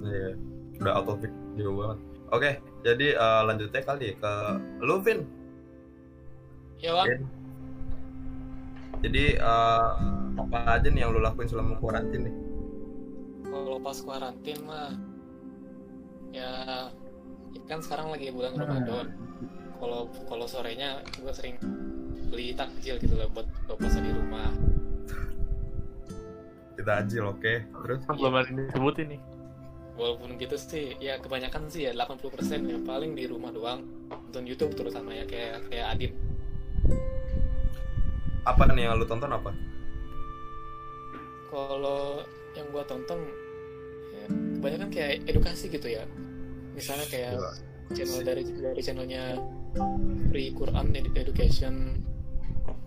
S1: Iya. Udah out of topic jauh banget. Oke, jadi eh, lanjutnya kali ke lu Vin.
S7: Ya bang,
S1: Vin. Jadi eh, apa aja nih yang lu lakuin selama kuarantin nih?
S7: kalau pas kuarantin mah ya kan sekarang lagi bulan Ramadan. Kalau kalau sorenya gue sering beli takjil gitu lah buat buka puasa di rumah.
S1: Kita ajil, oke. Terus
S6: kan belum ada disebutin nih
S7: Walaupun gitu sih, ya kebanyakan sih ya 80% yang paling di rumah doang nonton YouTube terutama ya kayak kayak Adit.
S1: apa nih yang lu tonton apa?
S7: Kalau yang gua tonton ya, kebanyakan kayak edukasi gitu ya. Misalnya kayak channel dari dari channelnya Free Quran Edu- Education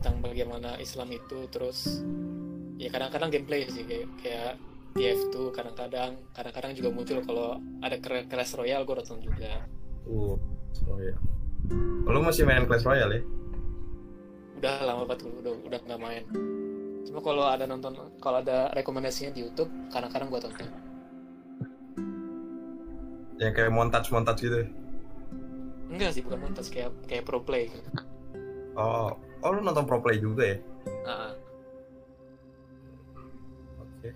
S7: tentang bagaimana Islam itu terus ya kadang-kadang gameplay sih kayak kayak TF2 kadang-kadang kadang-kadang juga muncul kalau ada Clash Royale gue nonton juga
S1: Uh, oh ya. Lu masih main Clash Royale ya?
S7: udah lama banget udah udah nggak main cuma kalau ada nonton kalau ada rekomendasinya di YouTube kadang-kadang gue tonton
S1: Yang kayak montage-montage gitu. ya?
S7: enggak sih bukan nonton kayak kayak pro play.
S1: Oh, oh lu nonton pro play juga ya?
S7: Nah,
S1: Oke.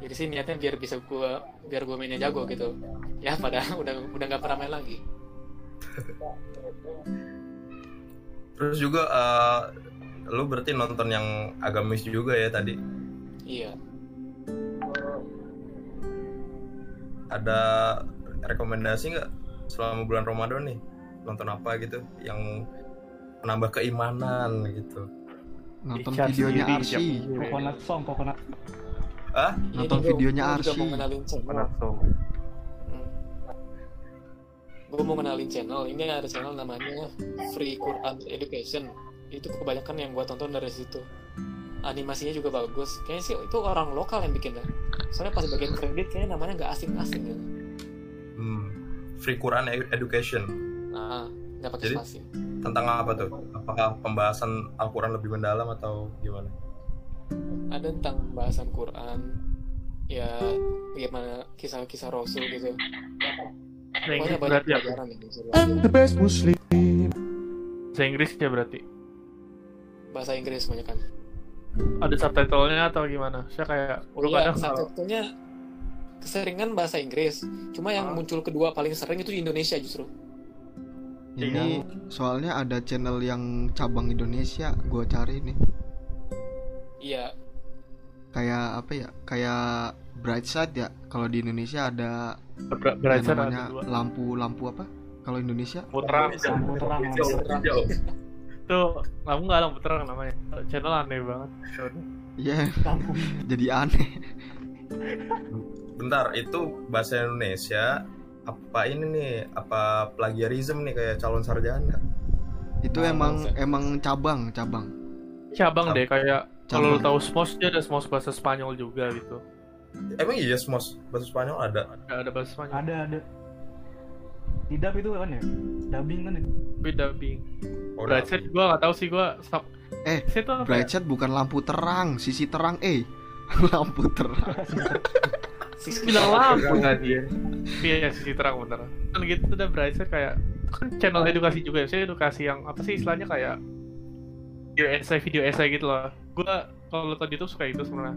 S7: jadi sih niatnya biar bisa gua biar gua mainnya jago gitu ya padahal udah udah nggak pernah main lagi
S1: Terus juga eh, lu berarti nonton yang agamis juga ya tadi?
S7: iya
S1: Ada rekomendasi nggak selama bulan Ramadan nih? Nonton apa gitu yang menambah keimanan gitu?
S2: Nonton
S6: Icar
S2: videonya Arsi.
S4: Coconut song, coconut.
S1: Ah?
S2: Nonton videonya Arsi.
S7: gue mau kenalin channel
S8: Langsung.
S7: gue mau kenalin channel ini ada channel namanya Free Quran Education itu kebanyakan yang gue tonton dari situ animasinya juga bagus kayaknya sih itu orang lokal yang bikin ya soalnya pas bagian kredit kayaknya namanya nggak asing-asing gitu
S1: Hmm. Free Quran Edu- Education.
S7: nah nggak pakai
S1: Jadi?
S7: spasi
S1: Tentang apa tuh? Apakah pembahasan Al-Quran lebih mendalam atau gimana?
S7: ada tentang bahasan Quran ya bagaimana kisah-kisah Rasul gitu
S6: Inggris
S7: banyak
S6: berarti ya
S7: pelajaran yang bisa belajar.
S6: bahasa Inggris ya berarti
S7: bahasa Inggris banyak kan
S6: ada subtitlenya atau gimana saya kayak lu
S7: Iya,
S6: kadang kalau
S7: subtitlenya keseringan bahasa Inggris. Cuma yang muncul kedua paling sering itu di Indonesia justru.
S2: Ini soalnya ada channel yang cabang Indonesia, gua cari nih.
S7: Iya,
S2: Kayak apa ya? Kayak Brightside ya. Kalau di Indonesia ada yang
S6: berasa
S2: namanya
S6: ada dua
S2: lampu-lampu apa? Kalau Indonesia
S6: putra
S4: Lampu lampu terang.
S1: hijau.
S6: itu kamu nggak lampu terang namanya channel aneh banget
S2: Iya,
S4: Lampu.
S2: jadi aneh.
S1: Bentar, itu bahasa Indonesia apa ini nih apa plagiarism nih kayak calon sarjana
S2: Itu
S7: Nah,
S2: emang
S7: bangsa.
S2: emang cabang, cabang.
S6: cabang deh kayak kalau
S2: Cabang.
S6: tahu SMOS dia ada SMOS bahasa Spanyol juga gitu
S1: emang iya smos bahasa Spanyol ada
S6: Nggak ada bahasa Spanyol
S4: Ada ada. Tidak itu kan ya? Dubbing kan itu.
S6: tapi dubbing
S1: oh,
S6: Brightside gue nggak tahu sih gue stop
S2: Eh,
S6: Saya tuh apa ya?
S2: Bukan lampu terang, sisi terang eh. lampu terang.
S6: bilang lampu tadi iya sisi terang bener kan gitu udah Brightside kayak kan channel edukasi juga ya saya edukasi yang apa sih istilahnya kayak video essay video essay gitu loh. Gue kalau nonton YouTube suka itu sebenarnya.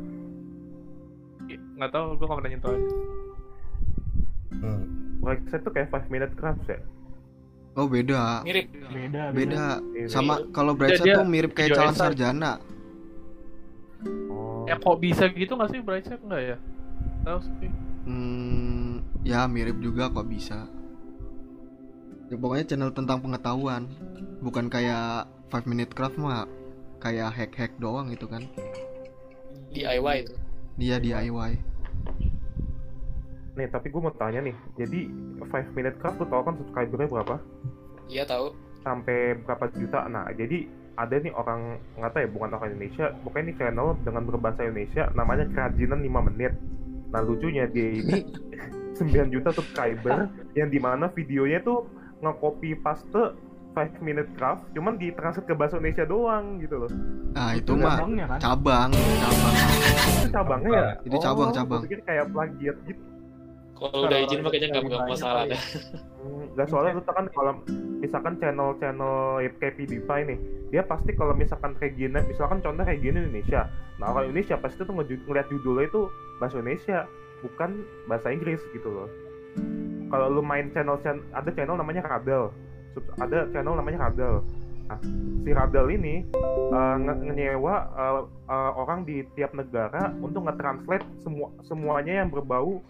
S6: Nggak tahu gue nggak pernah nyentuh aja.
S1: Hmm.
S8: Tuh kayak 5 minute crafts ya?
S2: Oh, beda.
S7: mirip.
S4: Beda.
S2: Beda.
S8: Iya.
S2: Sama kalau Side tuh mirip kayak calon sarjana.
S8: oh.
S6: Ya kok bisa gitu nggak sih Brightside? Nggak ya tahu sih.
S2: Hmm, ya mirip juga kok bisa. Ya, pokoknya channel tentang pengetahuan, bukan kayak 5 Minute Craft mah kayak hack-hack doang itu kan.
S7: DIY itu.
S2: Dia DIY.
S8: nih tapi gue mau tanya nih. Jadi 5 minute craft lu tau kan subscribernya berapa?
S7: Iya tahu
S8: sampai berapa juta? Nah jadi ada nih orang nggak tahu ya bukan orang Indonesia. Pokoknya ini channel dengan berbahasa Indonesia namanya kerajinan 5 menit nah lucunya dia ini 9 juta subscriber yang di mana videonya tuh nge-copy paste 5 minute craft cuman ditranslate ke bahasa Indonesia doang gitu loh
S2: Nah, itu mah
S4: kan?
S2: cabang, cabang.
S8: itu cabangnya ya
S2: Itu cabang,
S8: Oh,
S2: cabang.
S8: kayak plagiat gitu
S7: kalau udah izin makanya nggak nggak masalah
S8: Hmm, Nggak soalnya tuh kan kalau misalkan channel-channel ya kayak PewDiePie nih, dia pasti kalau misalkan kayak gini, misalkan contoh kayak gini Indonesia. Nah kalau Indonesia pasti tuh ngeliat judulnya itu bahasa Indonesia, bukan bahasa Inggris gitu loh. Kalau lu main channel, channel ada channel namanya Radel, Sub- ada channel namanya Radel. Nah, si Radel ini uh, nge- ngeyewa uh, uh, orang di tiap negara untuk nge-translate semua semuanya yang berbau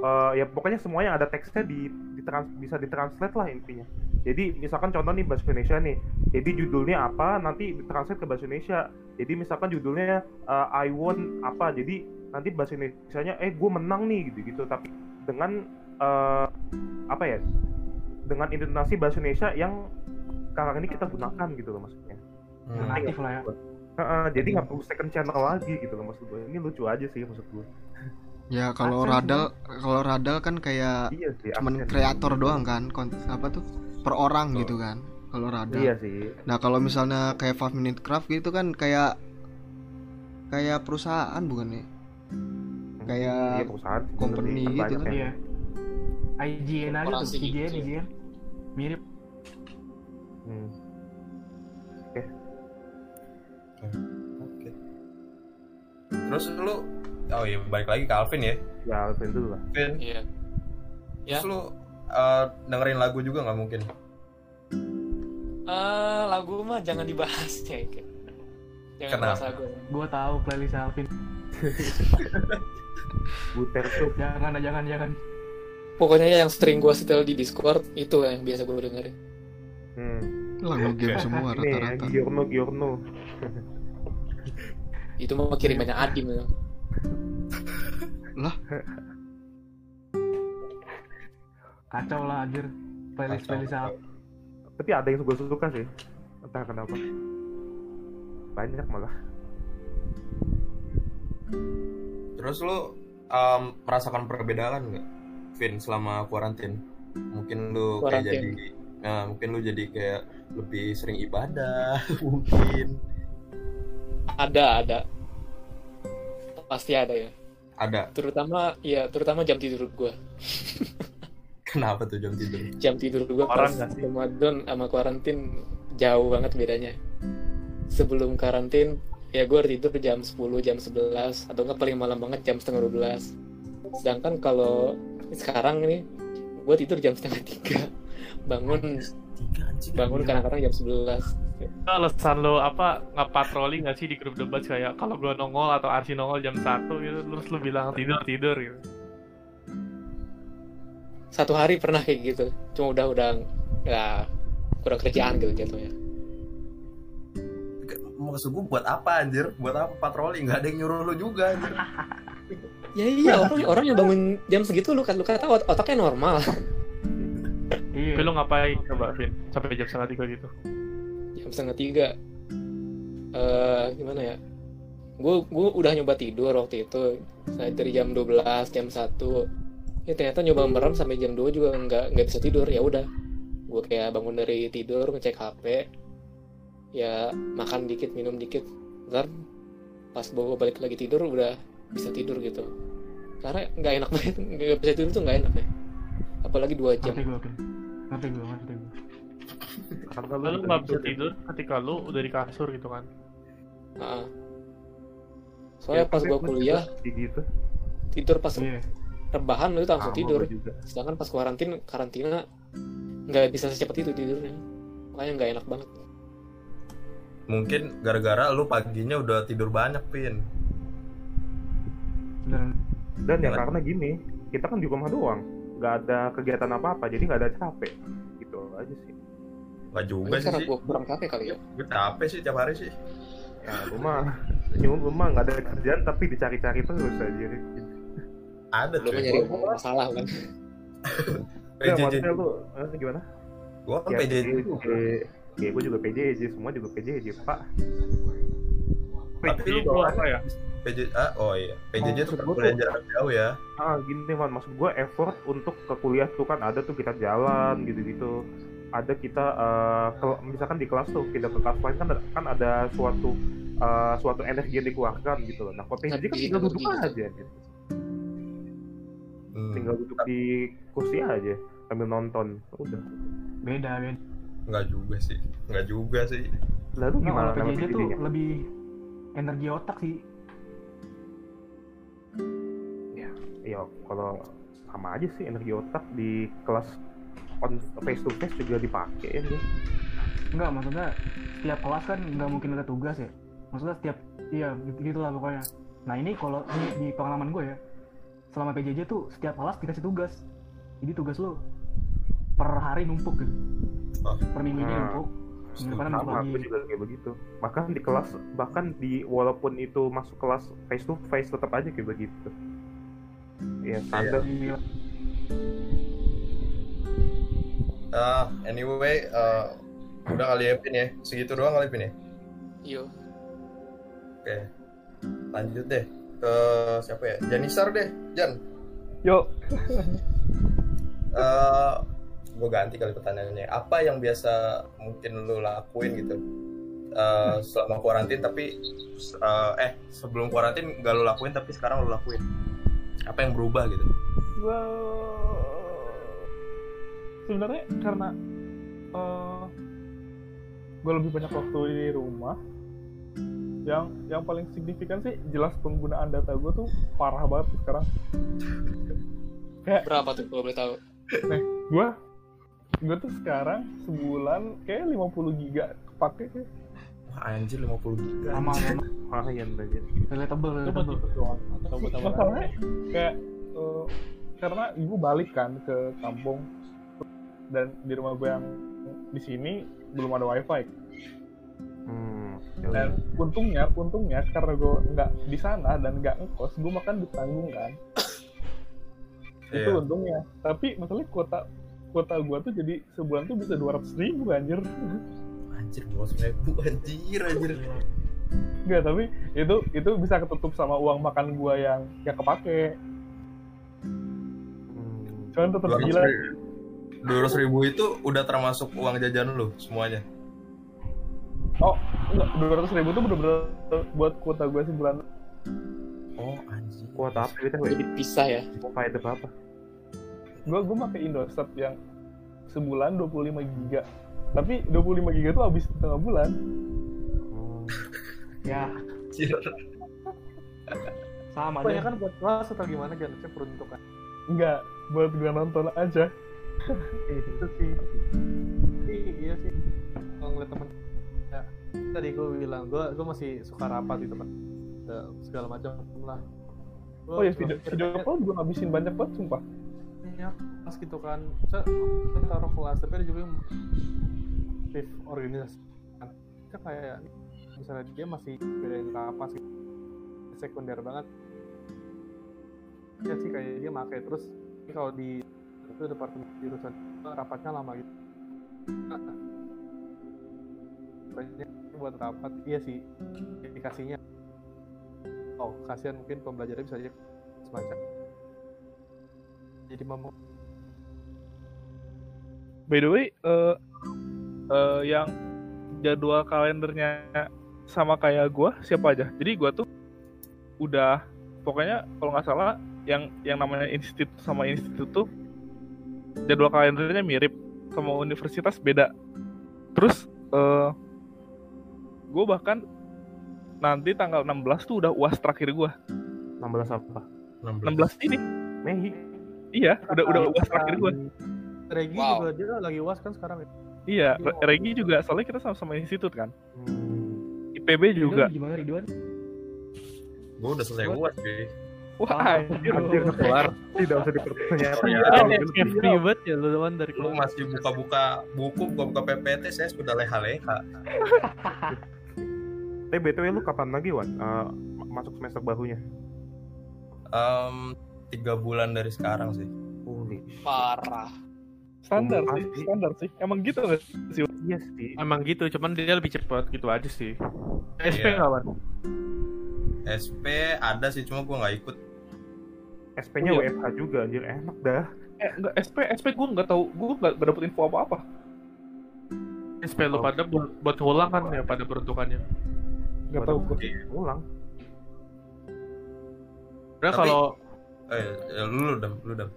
S8: uh, ya pokoknya semuanya ada teksnya di, ditrans- bisa ditranslate lah intinya. Jadi misalkan contoh nih bahasa Indonesia nih, jadi judulnya apa nanti ditranslate ke bahasa Indonesia. Jadi misalkan judulnya uh, I won apa, jadi nanti bahasa Indonesia-nya eh gue menang nih gitu-gitu. Tapi dengan uh, apa ya? Dengan intonasi bahasa Indonesia yang sekarang ini kita gunakan gitu loh maksudnya.
S1: Hmm.
S4: Aktif lah ya.
S8: Heeh, jadi nggak perlu second channel lagi gitu loh maksud gue. Ini lucu aja sih maksud gue.
S2: Ya kalau Radal kalau Radal kan kayak
S8: Iya sih.
S2: cuman kreator doang kan, kon- apa tuh? Per orang gitu kan. Kalau Radal.
S8: Iya sih.
S2: Nah, kalau misalnya kayak 5 Minute Craft gitu kan kayak kayak perusahaan bukan ya? Kayak
S8: Iya, perusahaan
S2: company
S8: kan
S2: gitu kan.
S8: ya.
S4: Iya. IGN aja tuh,
S7: Korporasi
S4: IGN,
S7: gitu.
S4: IGN. Mirip.
S8: Hmm.
S1: Oke. Terus lu oh iya balik lagi ke Alvin ya.
S8: Ya Alvin dulu lah.
S1: Alvin,
S7: iya Ya.
S1: terus lu uh, dengerin lagu juga nggak mungkin?
S7: Eh, lagu mah jangan dibahas ya jangan
S1: Kenapa?
S7: bahas lagu
S4: Gua tahu playlist Alvin.
S8: Buter tuh.
S4: Jangan, jangan, jangan.
S7: pokoknya yang sering gue setel di Discord itu yang biasa gue dengerin
S8: Hmm.
S2: Lagu game semua rata-rata.
S8: Giorno Giorno.
S7: itu mah kirimannya Adim ya.
S4: Kacau lah anjir. Playlist playlist Alvin.
S8: Tapi ada yang gue suka sih. Entah kenapa. Banyak malah.
S1: Terus lu um, merasakan perbedaan nggak, Vin, selama kuarantin? Mungkin lu kayak jadi, nah, mungkin lu jadi kayak lebih sering ibadah, mungkin.
S7: Ada ada. Pasti ada ya.
S1: Ada.
S7: terutama ya terutama jam tidur gue
S1: Kenapa tuh jam tidur?
S7: jam tidur gue pas? Ramadan sama karantin jauh banget bedanya. Sebelum karantin ya gue tidur jam 10 jam 11 atau nggak paling malam banget jam setengah 12 sedangkan kalau sekarang ini gue tidur jam setengah tiga bangun. Bangun kadang-kadang jam 11
S6: Itu alasan lo apa nggak patroli nggak sih di grup debat kayak kalau gue nongol atau Arsi nongol jam 1 gitu terus lu bilang tidur tidur gitu.
S7: Satu hari pernah kayak gitu. Cuma udah udah ya kurang kerjaan gitu jatuhnya.
S1: Maksud gue buat apa anjir? Buat apa patroli? Nggak ada yang nyuruh lu juga anjir.
S7: ya iya orang orang yang bangun jam segitu lu kan lu kata ot- otaknya normal
S6: Tapi lu ngapain? Coba. Vin? Sampai jam setengah tiga gitu?
S7: jam setengah tiga. Eh gimana ya? Gue gue udah nyoba tidur waktu itu. Saya dari jam 12 jam 1 ya ternyata nyoba merem sampai jam 2 juga nggak nggak bisa tidur. Ya udah. Gue kayak bangun dari tidur ngecek HP ya makan dikit minum dikit. Ntar pas gue balik lagi tidur udah bisa tidur gitu. Karena nggak enak banget. Nggak bisa tidur tuh nggak enak ya. Apalagi dua jam
S4: ngerti gue ngerti gue
S8: karena bisa
S6: nggak bisa
S8: tidur.
S6: tidur ketika lu udah di kasur gitu kan?
S7: Nah, soalnya
S8: Ya,
S7: pas gue
S8: gua
S7: kuliah
S8: gitu.
S7: tidur pas
S4: iya.
S7: rebahan itu langsung
S8: Sama
S7: tidur.
S8: juga.
S7: Sedangkan pas karantina karantina nggak bisa secepat itu tidurnya. Makanya nggak enak banget.
S1: Mungkin gara-gara lu paginya udah tidur banyak, Pin.
S4: beneran.
S8: Dan ya karena gini kita kan di rumah doang nggak ada kegiatan apa apa jadi nggak ada capek. Gitu aja sih.
S1: Gak juga sih.
S7: karena gue kurang capek kali ya.
S1: Gue capek sih tiap hari sih.
S8: ya rumah nyuruh rumah nggak ada kerjaan tapi dicari-cari terus aja.
S1: Ada
S7: kan nyari
S1: Gua,
S7: masalah kan?
S8: Ya maksudnya lu eh, gimana?
S1: Gua kan
S8: ya,
S1: PJJ juga.
S8: ya gue juga PJJ semua juga PJJ pak.
S1: Tapi lu
S6: Itu apa ya?
S1: PJJ, ah, oh iya. PJJ
S8: Oh, gua
S1: kuliah jarak jauh ya.
S8: ah gini man maksud gue effort untuk ke kuliah tuh kan ada tuh kita jalan gitu-gitu. Ada kita eh, ke- misalkan di kelas tuh kita ke kelas lain kan ada, kan ada suatu eh, suatu energi yang dikeluarkan gitu loh. Nah kalau PJJ kan tinggal duduk
S7: energi.
S8: aja gitu.
S1: Hmm,
S8: tinggal duduk di kursi aja sambil nonton. Udah.
S4: Beda beda.
S1: Enggak juga sih. Enggak juga sih.
S8: lalu
S4: Nggak,
S8: gimana
S4: kalau
S8: nama
S4: PJJ tuh lebih energi otak sih
S8: ya kalau sama aja sih energi otak di kelas on face to face juga dipakai ya
S4: Enggak, maksudnya setiap kelas kan nggak mungkin ada tugas ya. Maksudnya setiap iya gitu gitulah pokoknya. Nah ini kalau ini di pengalaman gue ya, selama PJJ tuh setiap kelas dikasih tugas. Jadi tugas lu per hari numpuk gitu.
S1: Oh.
S4: Per minggunya
S8: Hmm.
S4: numpuk. Depan numpuk
S8: sama aku juga kayak begitu bahkan di kelas bahkan di walaupun itu masuk kelas face to face tetap aja kayak begitu ya standar
S4: Gila.
S1: Ah, anyway, eh, udah kali ya Pin ya. Segitu doang kali Pin ya.
S7: yo
S1: Oke. Lanjut deh ke siapa ya? Janisar deh, Jan.
S6: Yuk.
S1: Eh, gue ganti kali pertanyaannya. Apa yang biasa mungkin lu lakuin gitu? Eh, selama kuarantin tapi eh, eh sebelum kuarantin gak lu lakuin tapi sekarang lu lakuin. Apa yang berubah gitu?
S6: Gua sebenarnya karena eh gue lebih banyak waktu di rumah yang yang paling signifikan sih jelas penggunaan data gue tuh parah banget sekarang
S7: berapa tuh kalau boleh tahu
S6: gue gue tuh sekarang sebulan kayak 50 giga kepake kayak
S1: Wah anjir 50 giga.
S4: Sama sama.
S8: Lumayan aja
S4: relatable, relatable.
S6: itu doang. Atau buat apa? masalahnya kayak eh, karena gue balik kan ke kampung. Dan di rumah gue yang di sini belum ada wifi.
S8: Hmm,
S6: dan untungnya untungnya karena gue nggak di sana dan nggak ngekos gue makan ditanggung kan. Itu
S1: Iya.
S6: untungnya. Tapi masalahnya kuota kuota gue tuh jadi sebulan tuh bisa 200 ribu anjir
S1: Anjir bos ribu anjir anjir.
S6: Enggak, tapi itu itu bisa ketutup sama uang makan gua yang yang kepake.
S8: hmm.
S6: Cuman tetap
S1: Dua ratus
S6: gila.
S1: dua ratus ribu itu udah termasuk uang jajan lu semuanya.
S6: Oh, enggak, dua ratus ribu itu bener-bener buat kuota gua sebulan.
S1: Oh anjir.
S8: kuota apa kita
S7: jadi pisah ya
S8: mau kayak itu apa
S6: Gua gua pakai Indosat yang sebulan 25 giga. Tapi 25 giga tuh habis setengah bulan.
S8: hmm.
S4: Ya, sama aja.
S6: kan buat kelas atau gimana kan peruntukan? Enggak, buat gua nonton aja. itu sih. Iya sih. Kalau ngeliat temen ya, tadi gue bilang gue gue masih suka rapat di tempat ya, segala macam lah. Gua
S5: Oh ya video video call gue ngabisin banyak banget sumpah.
S6: Banyak kelas gitu kan. Saya taruh kelas tapi ada juga yang aktif organisasi. Kita kayak misalnya dia masih bedain kapas gitu sekunder banget. Ya sih kayak dia pakai terus kalau di itu departemen jurusan rapatnya lama gitu. Pokoknya buat rapat. Iya sih indikasinya oh kasihan mungkin pembelajarannya bisa aja semacam jadi mau
S5: By the way, eh eh, yang jadwal kalendernya sama kayak gua siapa aja? Jadi gua tuh udah pokoknya kalau nggak salah yang yang namanya institut sama institut tuh jadwal kalendernya mirip sama universitas beda. Terus eh gue bahkan nanti tanggal 16 tuh udah uas terakhir gua.
S8: 16 apa
S5: 16 ini.
S8: Mei
S5: Iya, udah udah uas terakhir gua.
S6: Regi
S7: Wow.
S6: juga dia lagi uas kan sekarang ya
S5: Iya, Re- Regi juga soalnya kita sama-sama institut kan.
S8: hmm.
S5: IPB juga.
S4: Ridwan Gimana Ridwan?
S1: Gue udah selesai uas cuy.
S5: Wah,
S4: Ah,
S5: anjir. Kelar.
S8: tidak usah dipertanyakan ya
S6: ribet ya lu doang dari
S1: Lu masih buka-buka buku, buka-buka PPT, saya sudah leha-leha.
S8: tapi btw lu kapan lagi wan Eh, ma- masuk semester barunya
S1: Em, tiga bulan dari sekarang sih.
S8: Holy
S7: Parah.
S5: Standar sih, standar sih. Emang gitu nggak sih?
S8: iya sih
S6: emang gitu cuman dia lebih cepat gitu aja sih SP
S1: Iya.
S6: nggak Wan?
S1: SP ada sih, cuma gue nggak ikut.
S8: SP-nya
S5: Oh, iya.
S8: WFH juga anjir enak dah
S5: Eh, enggak, SP, SP gue nggak tahu, gue nggak dapet info apa-apa.
S6: SP lu pada buat, buat ngulang kan ya pada peruntukannya
S5: Nggak tahu gue.
S8: ulang
S6: Udah
S1: Tapi-
S6: kalau
S1: Eh, ya, lu udah, lu udah.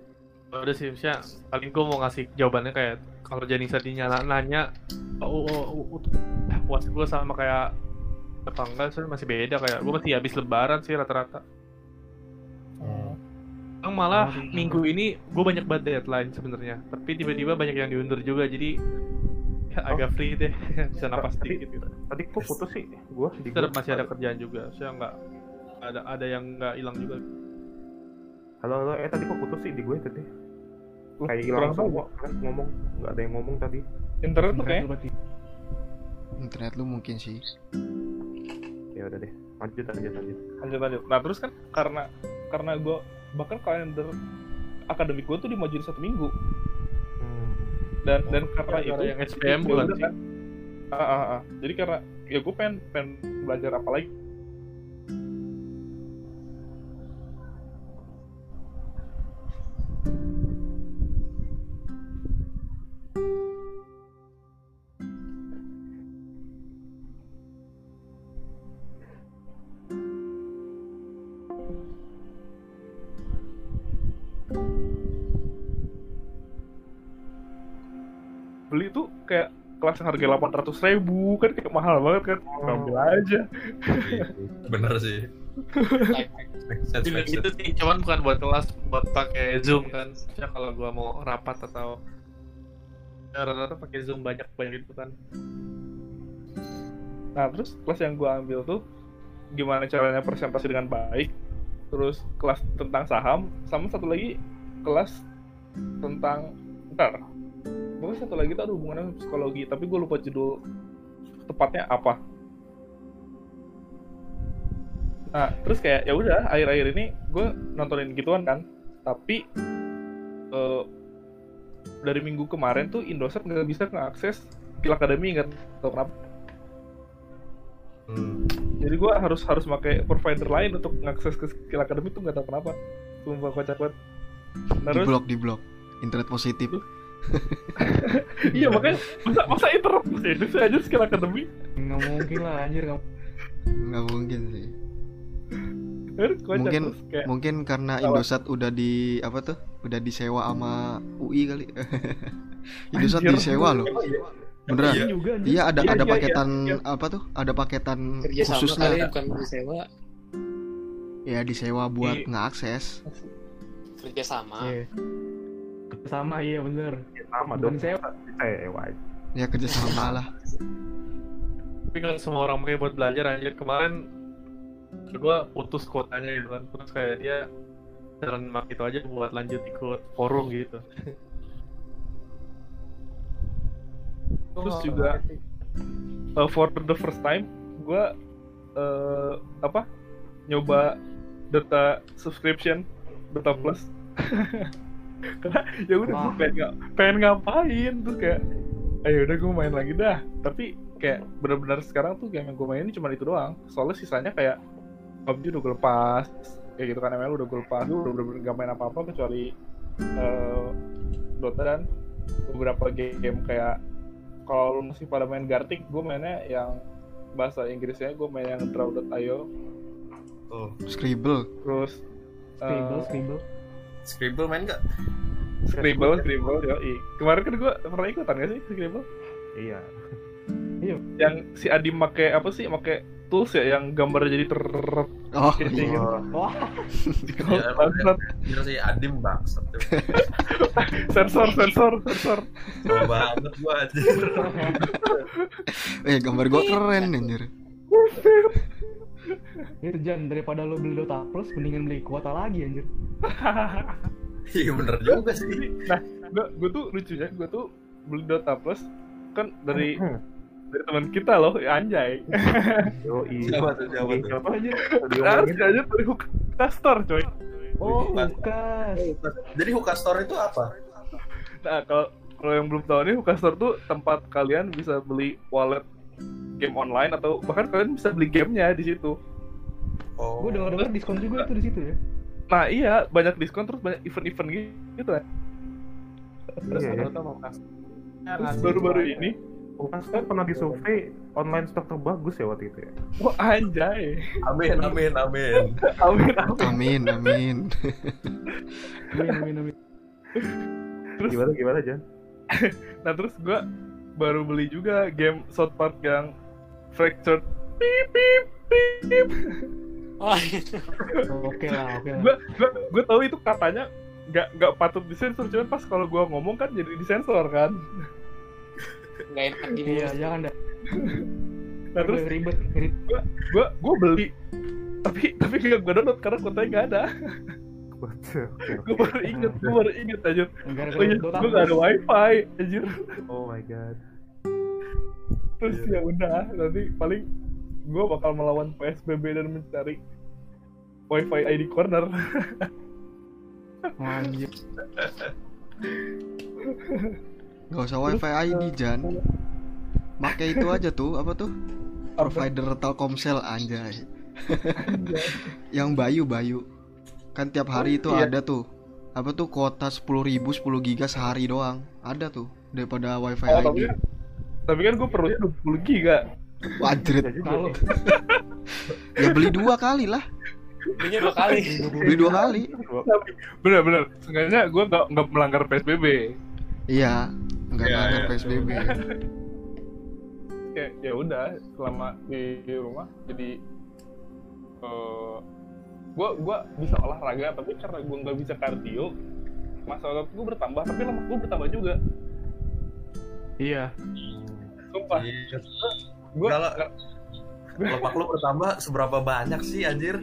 S6: udah sih maksudnya paling gue mau ngasih jawabannya kayak kalau Janisa dinyala nanya oh, oh, oh, oh, eh, puas gue sama kayak apa enggak sih masih beda kayak gue masih habis lebaran sih rata-rata. Yang malah minggu ini gue banyak banget deadline sebenarnya tapi tiba-tiba banyak yang diundur juga jadi ya, agak free deh bisa napas dikit gitu.
S8: tadi kok putus sih gua di
S6: tetap
S8: gua.
S6: masih ada kerjaan juga saya nggak ada ada yang nggak hilang juga
S8: halo halo. Eh tadi kok putus sih di gue tadi
S5: Loh,
S8: kayak hilang semua kan? Ngomong nggak ada yang ngomong tadi.
S5: Internet tuh kayak
S4: Berarti.
S2: internet lu mungkin sih.
S8: Ya udah deh. Lanjut lanjut lanjut.
S5: Lanjut lanjut. Nah terus kan karena karena gue bahkan kalender akademik gue tuh dimajuin satu minggu.
S8: Hmm.
S5: dan dan karena itu
S6: yang SPM bukan sih?
S5: kan. Ah, ah, ah. Jadi karena ya gue pengen pengen belajar apa lagi kelas yang harga delapan ratus ribu kan kayak mahal banget kan ambil aja
S1: Bener sih.
S6: Gitu
S1: sense.
S6: sih, cuman bukan buat kelas, buat pakai Zoom kan. Ya kalau gua mau rapat atau rata-rata pakai Zoom banyak banyak gitu kan.
S5: Nah, terus kelas yang gua ambil tuh gimana caranya presentasi dengan baik. Terus kelas tentang saham, sama satu lagi kelas tentang ntar. Pokoknya satu lagi tuh ada hubungannya sama psikologi, tapi gue lupa judul tepatnya apa. Nah, terus kayak ya udah akhir-akhir ini gue nontonin gituan kan. Tapi eh, dari minggu kemarin tuh Indosat nggak bisa ngeakses Skill Academy nggak tahu kenapa.
S1: Hmm.
S5: Jadi gue harus harus pakai provider lain untuk ngakses ke skill academy tuh nggak tahu kenapa. Sumpah kocak banget.
S2: di
S5: Terus
S2: blok di blok internet positif
S5: iya makanya masa masa internet itu sih aja skill academy.
S4: Nggak mungkin lah anjir nggak
S2: nggak mungkin sih. Mungkin
S5: kayak
S2: mungkin karena? Indosat udah di apa tuh? Udah disewa sama UI kali. Indosat
S5: Anjir.
S2: disewa loh. Beneran.
S1: Iya.
S4: juga
S2: iya ada
S5: Iya,
S2: ada
S5: iya,
S2: paketan
S5: iya.
S2: apa tuh? Ada paketan
S7: kerja sama kali
S2: khususnya
S7: bukan disewa.
S2: Ya disewa buat
S5: Iya.
S2: ngeakses.
S7: Kerja sama.
S6: Iya.
S4: sama iya bener
S8: sama dong.
S4: sewa
S8: sewa
S2: ya kerjasama lah.
S6: Tapi kan semua orang pakai buat belajar anjir. Kemarin gua putus kuotanya gitu kan. Terus kayak dia jalan mak itu aja buat lanjut ikut forum gitu.
S5: terus juga uh, for the first time gue uh, apa? Nyoba data subscription data plus karena ya udah gue pengen, nga- pengen ngapain terus kayak ayo udah gue main lagi dah tapi kayak benar-benar sekarang tuh game yang gue mainin cuma itu doang soalnya sisanya kayak PUBG udah gue lepas kayak gitu kan ML udah gue lepas gue udah bener-bener gak main apa-apa kecuali eh, Dota dan beberapa game kayak kalau lu masih pada main Gartic gue mainnya yang bahasa Inggrisnya gue main yang Draw.io
S1: Tuh,
S2: Scribble.
S5: terus eh,
S4: Scribble, scribble.
S1: Scribble main gak?
S5: Scribble, Scribble, yoi. Kemarin kan gue pernah ikutan gak sih Scribble?
S8: Iya.
S5: Yang si Adi make apa sih? Make tools ya yang gambar jadi ter
S2: Oh,
S5: Kayak
S2: iya.
S5: gitu.
S4: Wah,
S1: Ya, emang
S5: Bangsat.
S1: Kira sih Adim bangsat tuh.
S5: sensor, sensor, sensor.
S1: Banget gua anjir.
S2: Eh, gambar gua keren anjir.
S4: Itu Jan daripada lo beli Dota Plus mendingan beli kuota lagi anjir.
S1: Iya bener juga sih.
S5: Nah, gue gue tuh lucunya gue tuh beli Dota Plus kan dari dari teman kita loh, ya anjay.
S8: Yo,
S1: Siapa tuh, siapa tuh?
S8: Siapa aja?
S5: Harus aja dari Hookah Store, coy.
S4: Oh,
S1: Bukan.
S4: bukan.
S1: Jadi Hookah Store itu apa?
S5: Nah, kalau kalau yang belum tahu nih, Hookah Store tuh tempat kalian bisa beli wallet game online atau bahkan kalian bisa beli gamenya di situ.
S1: Oh.
S4: Gue dengar dengar diskon juga itu di situ ya.
S5: Nah iya banyak diskon terus banyak event-event gitu kan.
S8: Iya, ya.
S5: Terus baru-baru ini,
S8: Bukan kan pernah disurvei online stock terbagus ya waktu itu ya.
S5: wah anjay,
S1: Amin, amin, amin.
S5: amin amin.
S2: Amin, amin.
S4: Amin, amin, amin.
S5: Terus
S8: Gimana gimana Jan?
S5: nah terus gua baru beli juga game South Park yang Fractured. Pip pip pip.
S7: Oh,
S4: Oke lah, oke lah.
S5: Gua gua gua tahu itu katanya nggak nggak patut disensor cuman pas kalau gua ngomong kan jadi disensor kan.
S7: nggak enak di
S4: Iya, jangan dah.
S5: Nah terus
S4: ribet, ribet.
S5: gua gua beli tapi tapi gak gua download karena kuotanya nggak ada. Gua baru inget, gua baru inget aja. Oh iya, gua gak ada wifi anjir.
S8: Oh my god.
S5: Terus ya udah, nanti paling gua bakal melawan PSBB dan mencari wifi ID corner.
S4: Anjir.
S2: Gak usah wifi ID Jan. Pakai itu aja tuh, apa tuh? Provider Telkomsel anjay. Yang Bayu Bayu. Kan tiap hari itu
S5: Iya.
S2: ada tuh. Apa tuh kuota 10.000 10 giga sehari doang. Ada tuh daripada wifi
S5: Oh,
S2: ID.
S5: tapi, tapi kan gue perlunya 20 giga.
S2: Wajret.
S4: Kalau
S2: Ya beli dua kali lah.
S7: Belinya dua kali.
S2: Beli dua kali.
S5: Bener-bener, seenggaknya gue gak, nggak melanggar PSBB.
S2: Iya, enggak
S1: Iya,
S2: melanggar
S1: iya.
S2: PSBB.
S5: Ya, ya udah, selama di, di rumah jadi eh gue gua bisa olahraga tapi karena gue nggak bisa kardio masa otot gue bertambah tapi lemak gue bertambah juga
S4: iya.
S5: sumpah
S1: Iya.
S5: gue
S1: Kalau lemak lu bertambah seberapa banyak sih anjir?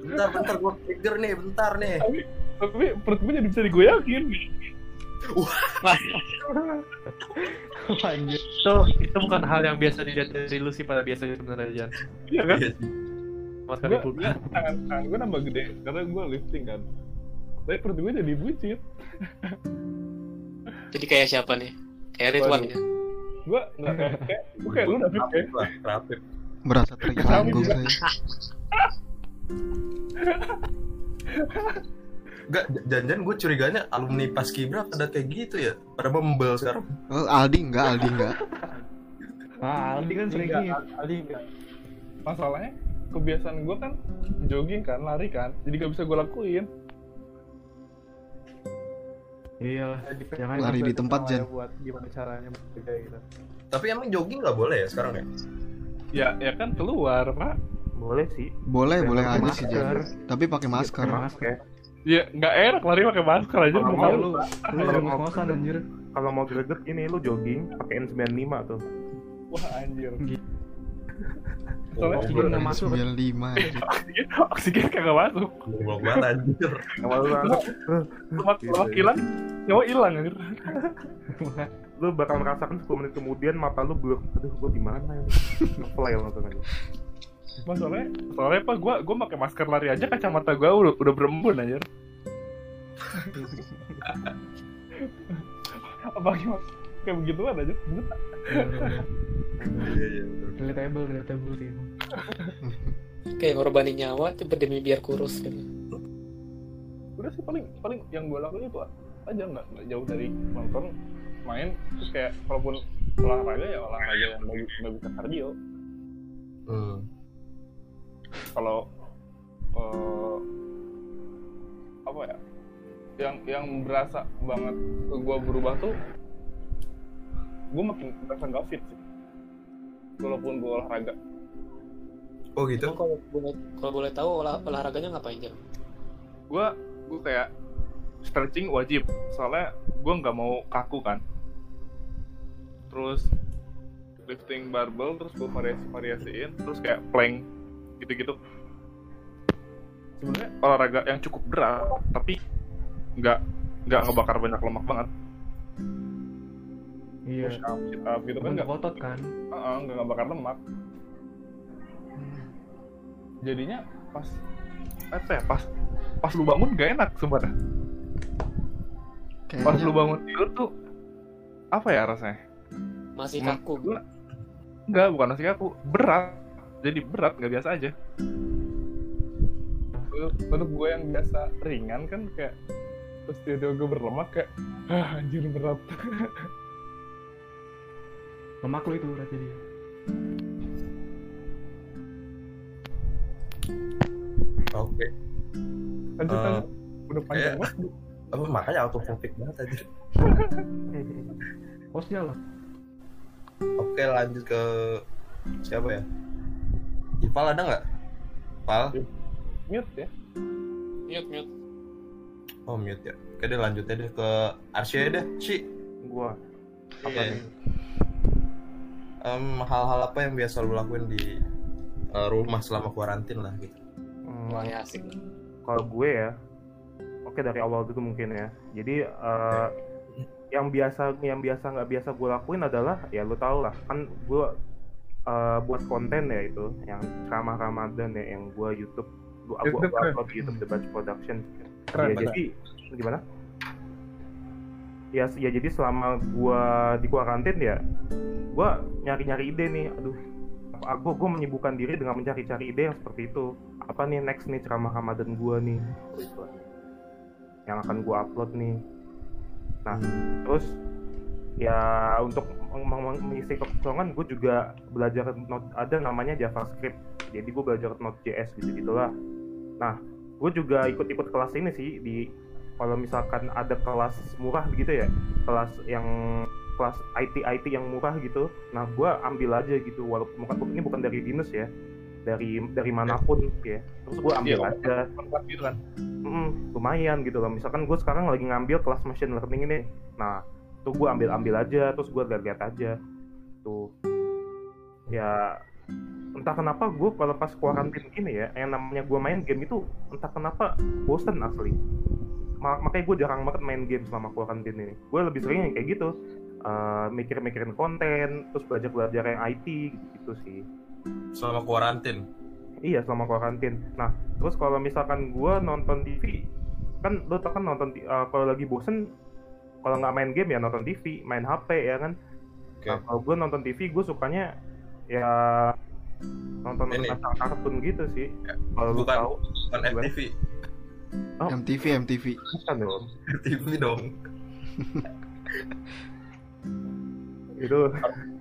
S1: Bentar, bentar gua trigger nih, bentar nih.
S5: tapi tapi perut gue jadi bisa digoyangin
S4: Anjir.
S6: itu itu bukan hal yang biasa dilihat dari lu sih pada biasanya sebenarnya Jan
S5: iya kan
S1: Iya sih.
S6: Sekali
S5: gue
S6: bukan
S5: tangan tangan gue nambah gede karena gue lifting kan tapi perut gue jadi buncit
S7: Jadi kayak siapa nih? Kayak Ridwan ya?
S5: gue nggak kayak kayak gue kayak lu David kayak
S1: rapip.
S2: Merasa terganggu saya.
S1: Enggak, jangan gue curiganya alumni Paskibra pada kayak gitu ya. Pada membel sekarang.
S2: Oh, Aldi enggak, Aldi enggak.
S4: Ah, Aldi kan sering gitu.
S5: Aldi enggak. masalahnya kebiasaan gue kan jogging kan lari kan jadi gak bisa gue lakuin
S4: Iya. Jangan
S2: Lari di tempat, Jan.
S6: buat gimana caranya gitu
S1: Tapi emang jogging nggak boleh ya sekarang ya?
S5: ya ya kan keluar pak
S8: Boleh sih.
S2: Boleh, boleh aja sih. Jan. Tapi pakai masker.
S8: Masker.
S5: ya nggak enak lari pakai masker aja
S8: Kalau
S5: mau
S8: mau
S4: Iya
S5: lu
S4: lu,
S8: mau-
S4: ngos-ngosan anjir.
S8: Kalau mau greget ini lu jogging pakai N95 tuh.
S5: wah anjir. Soalnya
S4: Oksigen nggak masuk.
S2: 95 anjir.
S5: oksigen oksigen kagak masuk
S1: Goblok banget anjir.
S8: Lu
S5: lemak
S8: Gitu.
S5: hilang nyawa hilang anjir
S8: lu bakal merasakan 10 menit kemudian mata lu blur. Aduh, gua di mana ini? Play langsung aja.
S5: masalahnya soalnya apa gue gue pakai masker lari aja kacamata gue udah udah berembun anjir apa gimana kayak begituan aja buta
S1: Iya iya.
S4: relatable relatable sih
S7: kayak ngorbanin nyawa tiba demi biar kurus gitu.
S5: Udah sih paling paling yang gue lakuin itu aja nggak nggak jauh dari nonton main terus kayak walaupun olahraga ya olahraga yang nggak nggak bisa kardio.
S1: Hmm.
S5: kalau eh, apa ya yang yang berasa banget ke gue berubah tuh gue makin merasa nggak fit sih. Walaupun gue olahraga.
S1: Oh gitu.
S7: Emang kalau boleh kalau boleh tahu olah, olahraganya ngapain jam?
S5: Gue gue kayak stretching wajib. Soalnya gue nggak mau kaku kan. Terus lifting barbell terus gue variasi variasiin terus kayak plank gitu gitu sebenarnya olahraga yang cukup berat tapi nggak nggak ngebakar banyak lemak banget
S4: iya.
S5: Push up sit up gitu kan nggak?
S4: otot kan?
S5: Heeh, nggak ngebakar lemak. Jadinya pas apa ya pas pas lu bangun gak enak sebenarnya. Pas lu bangun tidur tuh apa ya rasanya?
S7: Masih
S5: Hmm.
S7: kaku.
S5: Gua- enggak bukan nasi kaku berat. Jadi berat nggak biasa aja. Untuk- untuk gue yang biasa ringan kan kayak terus tidur gue berlemak kayak ah anjir berat
S4: lemak lu itu berarti dia
S1: Oke.
S5: lanjut
S1: Eh,
S5: lanjut udah panjang
S1: kayak-
S5: banget
S1: Apa makanya auto topik banget aja.
S4: hostnya lah
S1: Oke lanjut ke siapa ya? Ipal ada nggak? Pal?
S5: mute ya
S7: mute mute
S1: Oh mute ya. Oke deh lanjutnya deh ke Arsya deh. Si.
S8: gua apa
S1: Iya.
S8: nih
S1: Em, hal-hal apa yang biasa lu lakuin di eh, rumah selama kuarantin lah gitu.
S8: Hmm,
S7: wah ya asik
S8: kalau gue ya oke dari awal dulu mungkin ya. Jadi eh, yang biasa yang biasa nggak biasa gue lakuin adalah ya lu tau lah kan gue eh, buat konten ya itu yang ceramah Ramadan ya yang gue YouTube gue upload di YouTube The Batch Production.
S5: Keren
S8: ya jadi gimana ya ya jadi selama gue di kuarantin ya gue nyari-nyari ide nih aduh aku gue menyibukkan diri dengan mencari-cari ide yang seperti itu. Apa nih next nih ceramah Ramadan gue nih? Yang akan gue upload nih. Nah terus ya untuk meng- meng- mengisi kekosongan gue juga belajar not- ada namanya JavaScript. Jadi gue belajar Node.js gitu gitulah nah gue juga ikut-ikut kelas ini sih di kalau misalkan ada kelas murah gitu ya kelas yang kelas IT IT yang murah gitu nah gue ambil aja gitu walaupun bukan ini bukan dari dinas ya dari dari mana pun ya terus gue ambil
S5: Iya,
S8: aja.
S5: gitu kan.
S8: Mm, lumayan gitu loh misalkan gue sekarang lagi ngambil kelas machine learning ini nah tuh gue ambil ambil aja terus gue lihat aja tuh. Ya entah kenapa gue kalau pas kuarantin ini ya yang namanya gue main game itu entah kenapa bosen asli makanya gue jarang banget main game selama kuarantin ini gue lebih sering yang kayak gitu eh, mikir-mikirin konten terus belajar-belajar yang IT gitu sih
S1: Selama kuarantin.
S8: Iya selama kuarantin. Nah terus kalau misalkan gue nonton TV, kan lo tau kan nonton uh, kalau lagi bosen, kalau nggak main game ya nonton TV, main HP ya kan.
S1: Oke.
S8: Nah kalau gue nonton TV gue sukanya ya nonton
S1: Ini.
S8: kartun gitu sih. Kalau lu
S1: Bukan
S8: tahu,
S1: bukan? FTV.
S8: Oh.
S2: MTV MTV
S8: bukan dong.
S1: FTV dong.
S8: Itu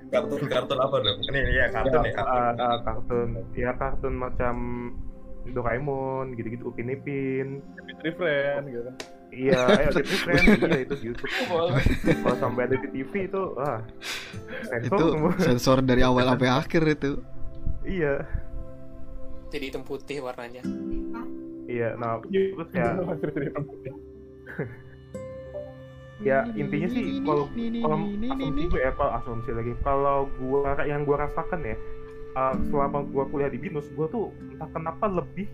S1: Kartun-kartun apa dong? Ini ya
S8: ya,
S1: kartun ya. kartun.
S8: uh, uh, kartun, ya kartun macam Doraemon gitu-gitu Upin Ipin.
S5: Fitri friend gitu kan
S8: Iya, ayo di friend, iya itu di YouTube. Kalau sampai ada di TV itu, ah, sensor
S2: itu
S8: semua.
S2: sensor dari awal sampai akhir itu
S8: Iya,
S7: jadi hitam putih warnanya
S8: iya. Nah, terus ya, ya intinya sih kalau kalau asumsi gue ya kalau asumsi lagi kalau gua yang gua rasakan ya uh, selama gua kuliah di binus gua tuh entah kenapa lebih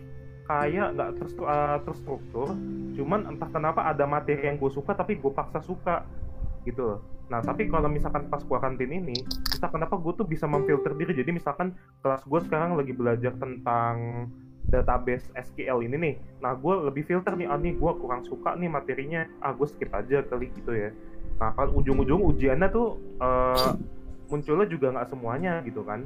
S8: kayak nggak terstru- uh, terstruktur cuman entah kenapa ada materi yang gue suka tapi gue paksa suka gitu loh. Nah tapi kalau misalkan pas kuarantin ini entah kenapa gue tuh bisa memfilter diri. Jadi misalkan kelas gue sekarang lagi belajar tentang database SQL ini nih. Nah gue lebih filter nih ah nih gue kurang suka nih materinya. Ah gue skip aja kali gitu ya. Nah kan ujung-ujung ujiannya tuh eh, munculnya juga nggak semuanya gitu kan.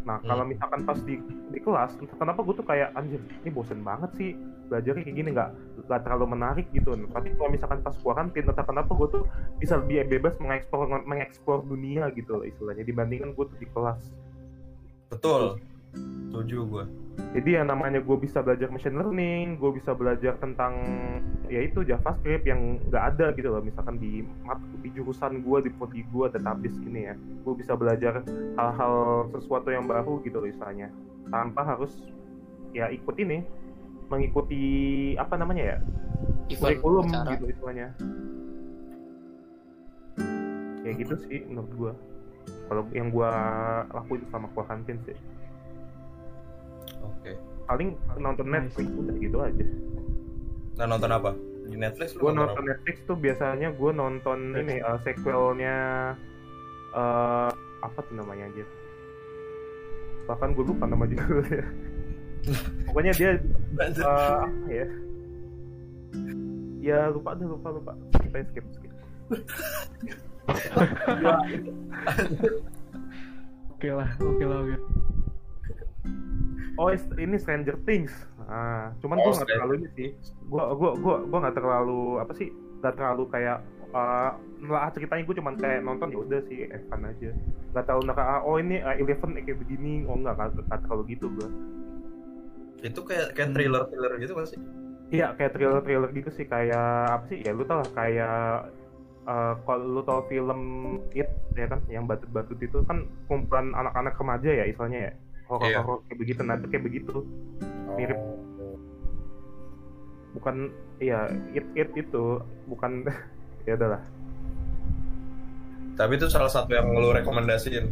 S8: Nah kalau
S1: Hmm.
S8: misalkan pas di di kelas entah kenapa gue tuh kayak anjir ini bosen banget sih belajarnya kayak gini nggak nggak terlalu menarik gitu. Tapi kalau misalkan pas kuarantin entah kenapa gue tuh bisa lebih bebas mengeksplor mengeksplor dunia gitu loh istilahnya dibandingkan gue tuh di kelas.
S1: Betul. Setuju gue.
S8: jadi yang namanya gue bisa belajar machine learning gue bisa belajar tentang ya itu JavaScript yang nggak ada gitu loh. Misalkan di di jurusan gue di prodi gue database gini ya. Gue bisa belajar hal-hal sesuatu yang baru gitu loh istilahnya. Tanpa harus ya ikut ini mengikuti apa namanya ya kurikulum gitu istilahnya. Kayak gitu sih menurut gue kalau yang gue lakuin selama kuarantin sih
S1: Oke.
S8: paling nonton
S4: Nice.
S8: Netflix udah gitu aja
S1: Nah nonton apa? Di Netflix lu
S8: gue
S1: nonton,
S8: nonton
S1: apa?
S8: Netflix tuh biasanya gue nonton ini uh, sequelnya eh apa tuh namanya aja bahkan gue lupa nama judulnya pokoknya dia eh, apa ya ya lupa deh lupa lupa kita skip skip
S4: Oke lah, oke lah, oke.
S8: Oh ini Stranger Things. Ah cuman
S1: Oh,
S8: gue nggak terlalu ini sih. Gue gue gue gue nggak terlalu apa sih nggak terlalu kayak uh, nelaah ceritanya gue cuman kayak nonton ya udah sih Evan aja. Nggak tahu naka ah, oh ini uh, Eleven kayak begini oh nggak nggak terlalu gitu gue
S1: Itu kayak kayak thriller-thriller gitu kan sih?
S8: Iya kayak thriller-thriller gitu sih. Kayak apa sih ya lu tau lah kayak eh, kalau lu tau film It ya kan yang batut-batut itu kan kumpulan anak-anak remaja ya istilahnya ya horor-horor kayak begitu nah itu kayak begitu Mirip. Bukan iya It It itu bukan ya udahlah
S1: Tapi itu salah satu yang lu rekomendasiin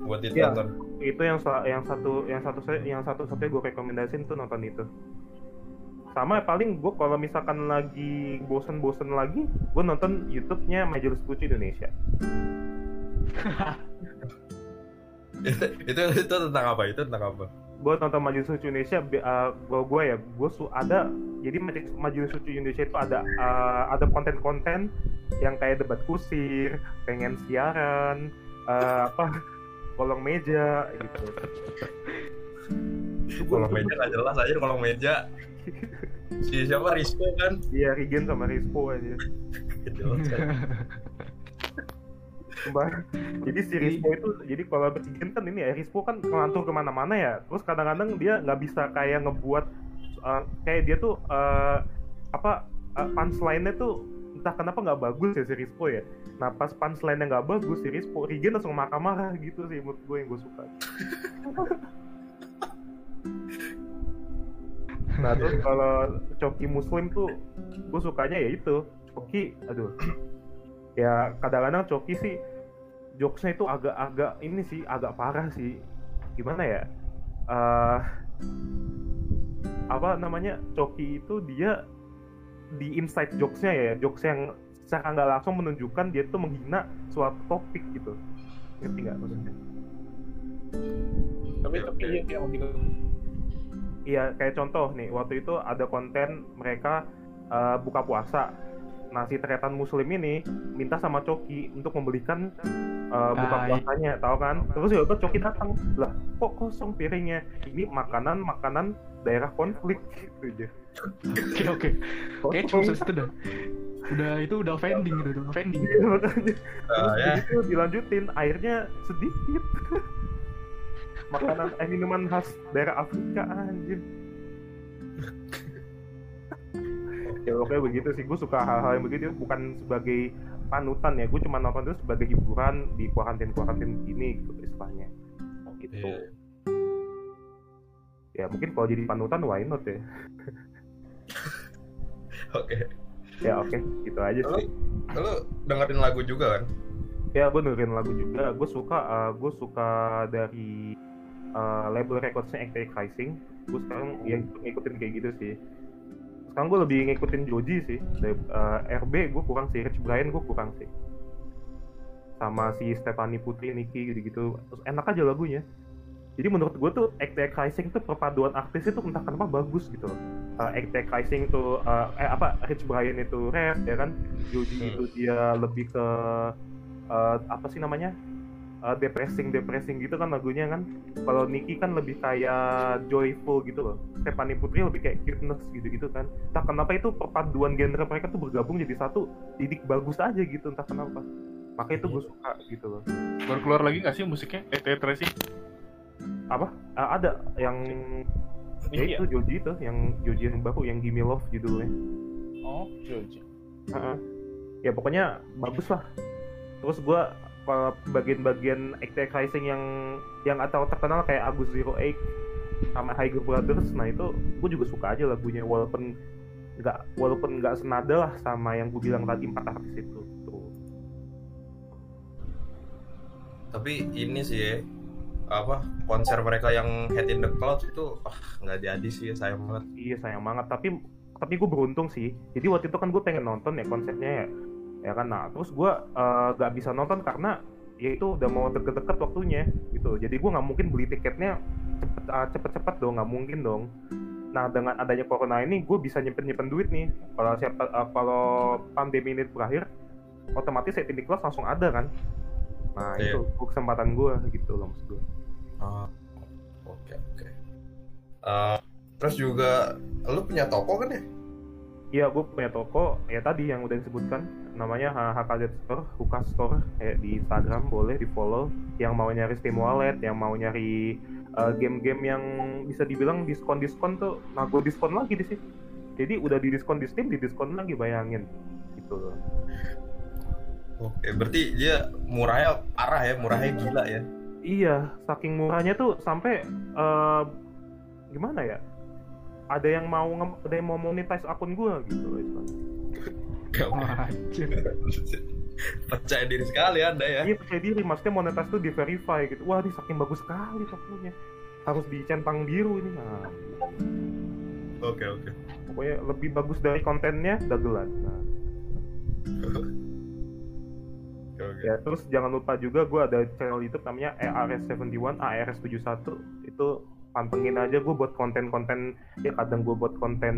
S1: buat
S8: Iya.
S1: ditonton.
S8: itu yang sa- yang satu yang satu saya yang satu satunya gue rekomendasiin tuh nonton itu sama paling gue kalau misalkan lagi bosen-bosen lagi gue nonton YouTube-nya Majelis Lucu Indonesia
S1: itu, itu itu tentang apa? Itu tentang apa?
S8: gue nonton Majelis Lucu Indonesia gue gue ya gue su ada jadi Majelis, Lucu Indonesia itu ada uh, ada konten-konten yang kayak debat kusir pengen siaran uh, apa kolong meja gitu
S1: Kolong meja nggak jelas aja kolong meja. Si siapa Risco kan?
S8: iya Rigen sama Rispo aja. Sumpah. jadi si Rispo itu jadi kalau Rigen kan ini ya Rispo kan ngelantur ke mana-mana ya. Terus kadang-kadang dia nggak bisa kayak ngebuat uh, kayak dia tuh uh, apa uh, punchline-nya tuh entah kenapa nggak bagus ya si Rispo ya. Nah pas punchline-nya nggak bagus si Rispo Rigen langsung marah-marah gitu sih menurut gue yang gue suka. Nah terus kalau Coki Muslim tuh gue sukanya ya itu. Coki aduh. Ya kadang-kadang Coki sih jokesnya itu agak-agak ini sih agak parah sih. Gimana ya? Eh apa namanya? Coki itu dia di inside jokesnya ya jokes yang secara nggak langsung menunjukkan dia tuh menghina suatu topik gitu. Ngerti nggak maksudnya?
S3: Tapi tapi iya yang gitu.
S8: Iya, kayak contoh nih, waktu itu ada konten mereka eh, buka puasa. Nah, si tretan muslim ini minta sama Coki untuk membelikan eh, buka
S4: Ah, iya.
S8: puasanya, tahu kan? Terus ya udah Coki datang, lah kok kosong piringnya? Ini makanan-makanan daerah konflik gitu aja.
S4: Oke oke. Kayaknya cuma itu dah. Udah itu udah offending gitu, udah offending.
S8: Iya, makanya. Terus
S1: Nah, ya.
S8: begitu dilanjutin, airnya sedikit. Makanan, eh, minuman khas daerah Afrika anjir. Ya pokoknya begitu sih, gue suka hal-hal yang begitu bukan sebagai panutan ya, gue cuma nonton itu sebagai hiburan di kuarantin-kuarantin gini gitu istilahnya. Gitu.
S1: Iya.
S8: Ya mungkin kalau jadi panutan why not ya.
S1: Oke.
S8: Ya oke, gitu aja sih.
S1: lu dengerin lagu juga kan?
S8: Ya gue dengerin lagu juga. Gue suka, eh, gue suka dari eh, label recordsnya Active Rising. Gue sekarang ya ngikutin kayak gitu sih. Sekarang gue lebih ngikutin Joji sih. Dari, eh, RB gue kurang sih, Rich Brian gue kurang sih. Sama si Stephanie Putri, Niki gitu-gitu. Terus enak aja lagunya. jadi menurut gue tuh Act Rising tuh perpaduan artis itu entah kenapa bagus gitu loh uh, Act Rising tuh uh, eh apa Rich Brian itu rap ya kan Joji
S1: Hmm.
S8: itu dia lebih ke uh, apa sih namanya uh, depressing depressing gitu kan lagunya kan. Kalau Nicky kan lebih kayak joyful gitu loh. Stephanie Putri lebih kayak cuteness gitu gitu kan. Entah kenapa itu perpaduan genre mereka tuh bergabung jadi satu didik bagus aja gitu entah kenapa. Makanya itu gue suka gitu loh.
S5: Baru keluar lagi nggak sih musiknya? ET Tracing?
S8: apa? Uh, ada. Yang ya
S5: Iya.
S8: itu Joji itu. Yang Joji yang baru yang Gimme Love judulnya.
S5: Oh, Joji.
S8: Heeh. ya pokoknya bagus lah. Terus kalau bagian-bagian Act Rising yang yang atau terkenal kayak Agus Zero Eight sama Higher Brothers nah itu gue juga suka aja lagunya walaupun nggak walaupun nggak senada lah sama yang gue bilang tadi empat artis itu tuh.
S1: Tapi ini sih ya, apa konser mereka yang Head in the Clouds itu ah nggak jadi sih sayang banget.
S8: Iya sayang banget. Tapi tapi gue beruntung sih. Jadi waktu itu kan gue pengen nonton ya konsernya ya, ya kan. Nah terus gue eh, gak bisa nonton karena ya itu udah mau deket-deket waktunya gitu. Jadi gue nggak mungkin beli tiketnya cepet eh, cepet-cepet dong, nggak mungkin dong. Nah dengan adanya corona ini gue bisa nyimpen nyimpen duit nih. Kalau siapa eh, kalau pandemi ini berakhir, otomatis ya di kelas langsung ada kan. Nah
S1: Iya.
S8: itu kesempatan gue gitu loh maksud gue.
S1: Ah, oke oke Eh, terus juga lu punya toko kan ya
S8: Iya, gue punya toko ya tadi yang udah disebutkan namanya HKZ Store, Hukas Store kayak di Instagram boleh di follow. Yang mau nyari Steam Wallet, yang mau nyari uh, game-game yang bisa dibilang diskon-diskon tuh, nah gue diskon lagi di sini. Jadi udah di diskon di Steam, di diskon lagi bayangin gitu loh.
S1: oke berarti dia murahnya parah ya murahnya gila ya
S8: Iya, saking murahnya tuh sampai eh, gimana ya? Ada yang mau ada yang mau monetize akun gue gitu loh.
S1: Percaya diri sekali anda ya.
S8: Iya percaya diri, maksudnya monetas tuh di verify gitu. Wah, ini saking bagus sekali tokonya. Harus dicentang biru ini. Nah,
S1: oke oke.
S8: Pokoknya lebih bagus dari kontennya dagelan. Nah,
S1: oke oke.
S8: Ya terus jangan lupa juga gue ada channel YouTube namanya ARS71, ARS71 itu pantengin aja gue buat konten-konten. Ya kadang gue buat konten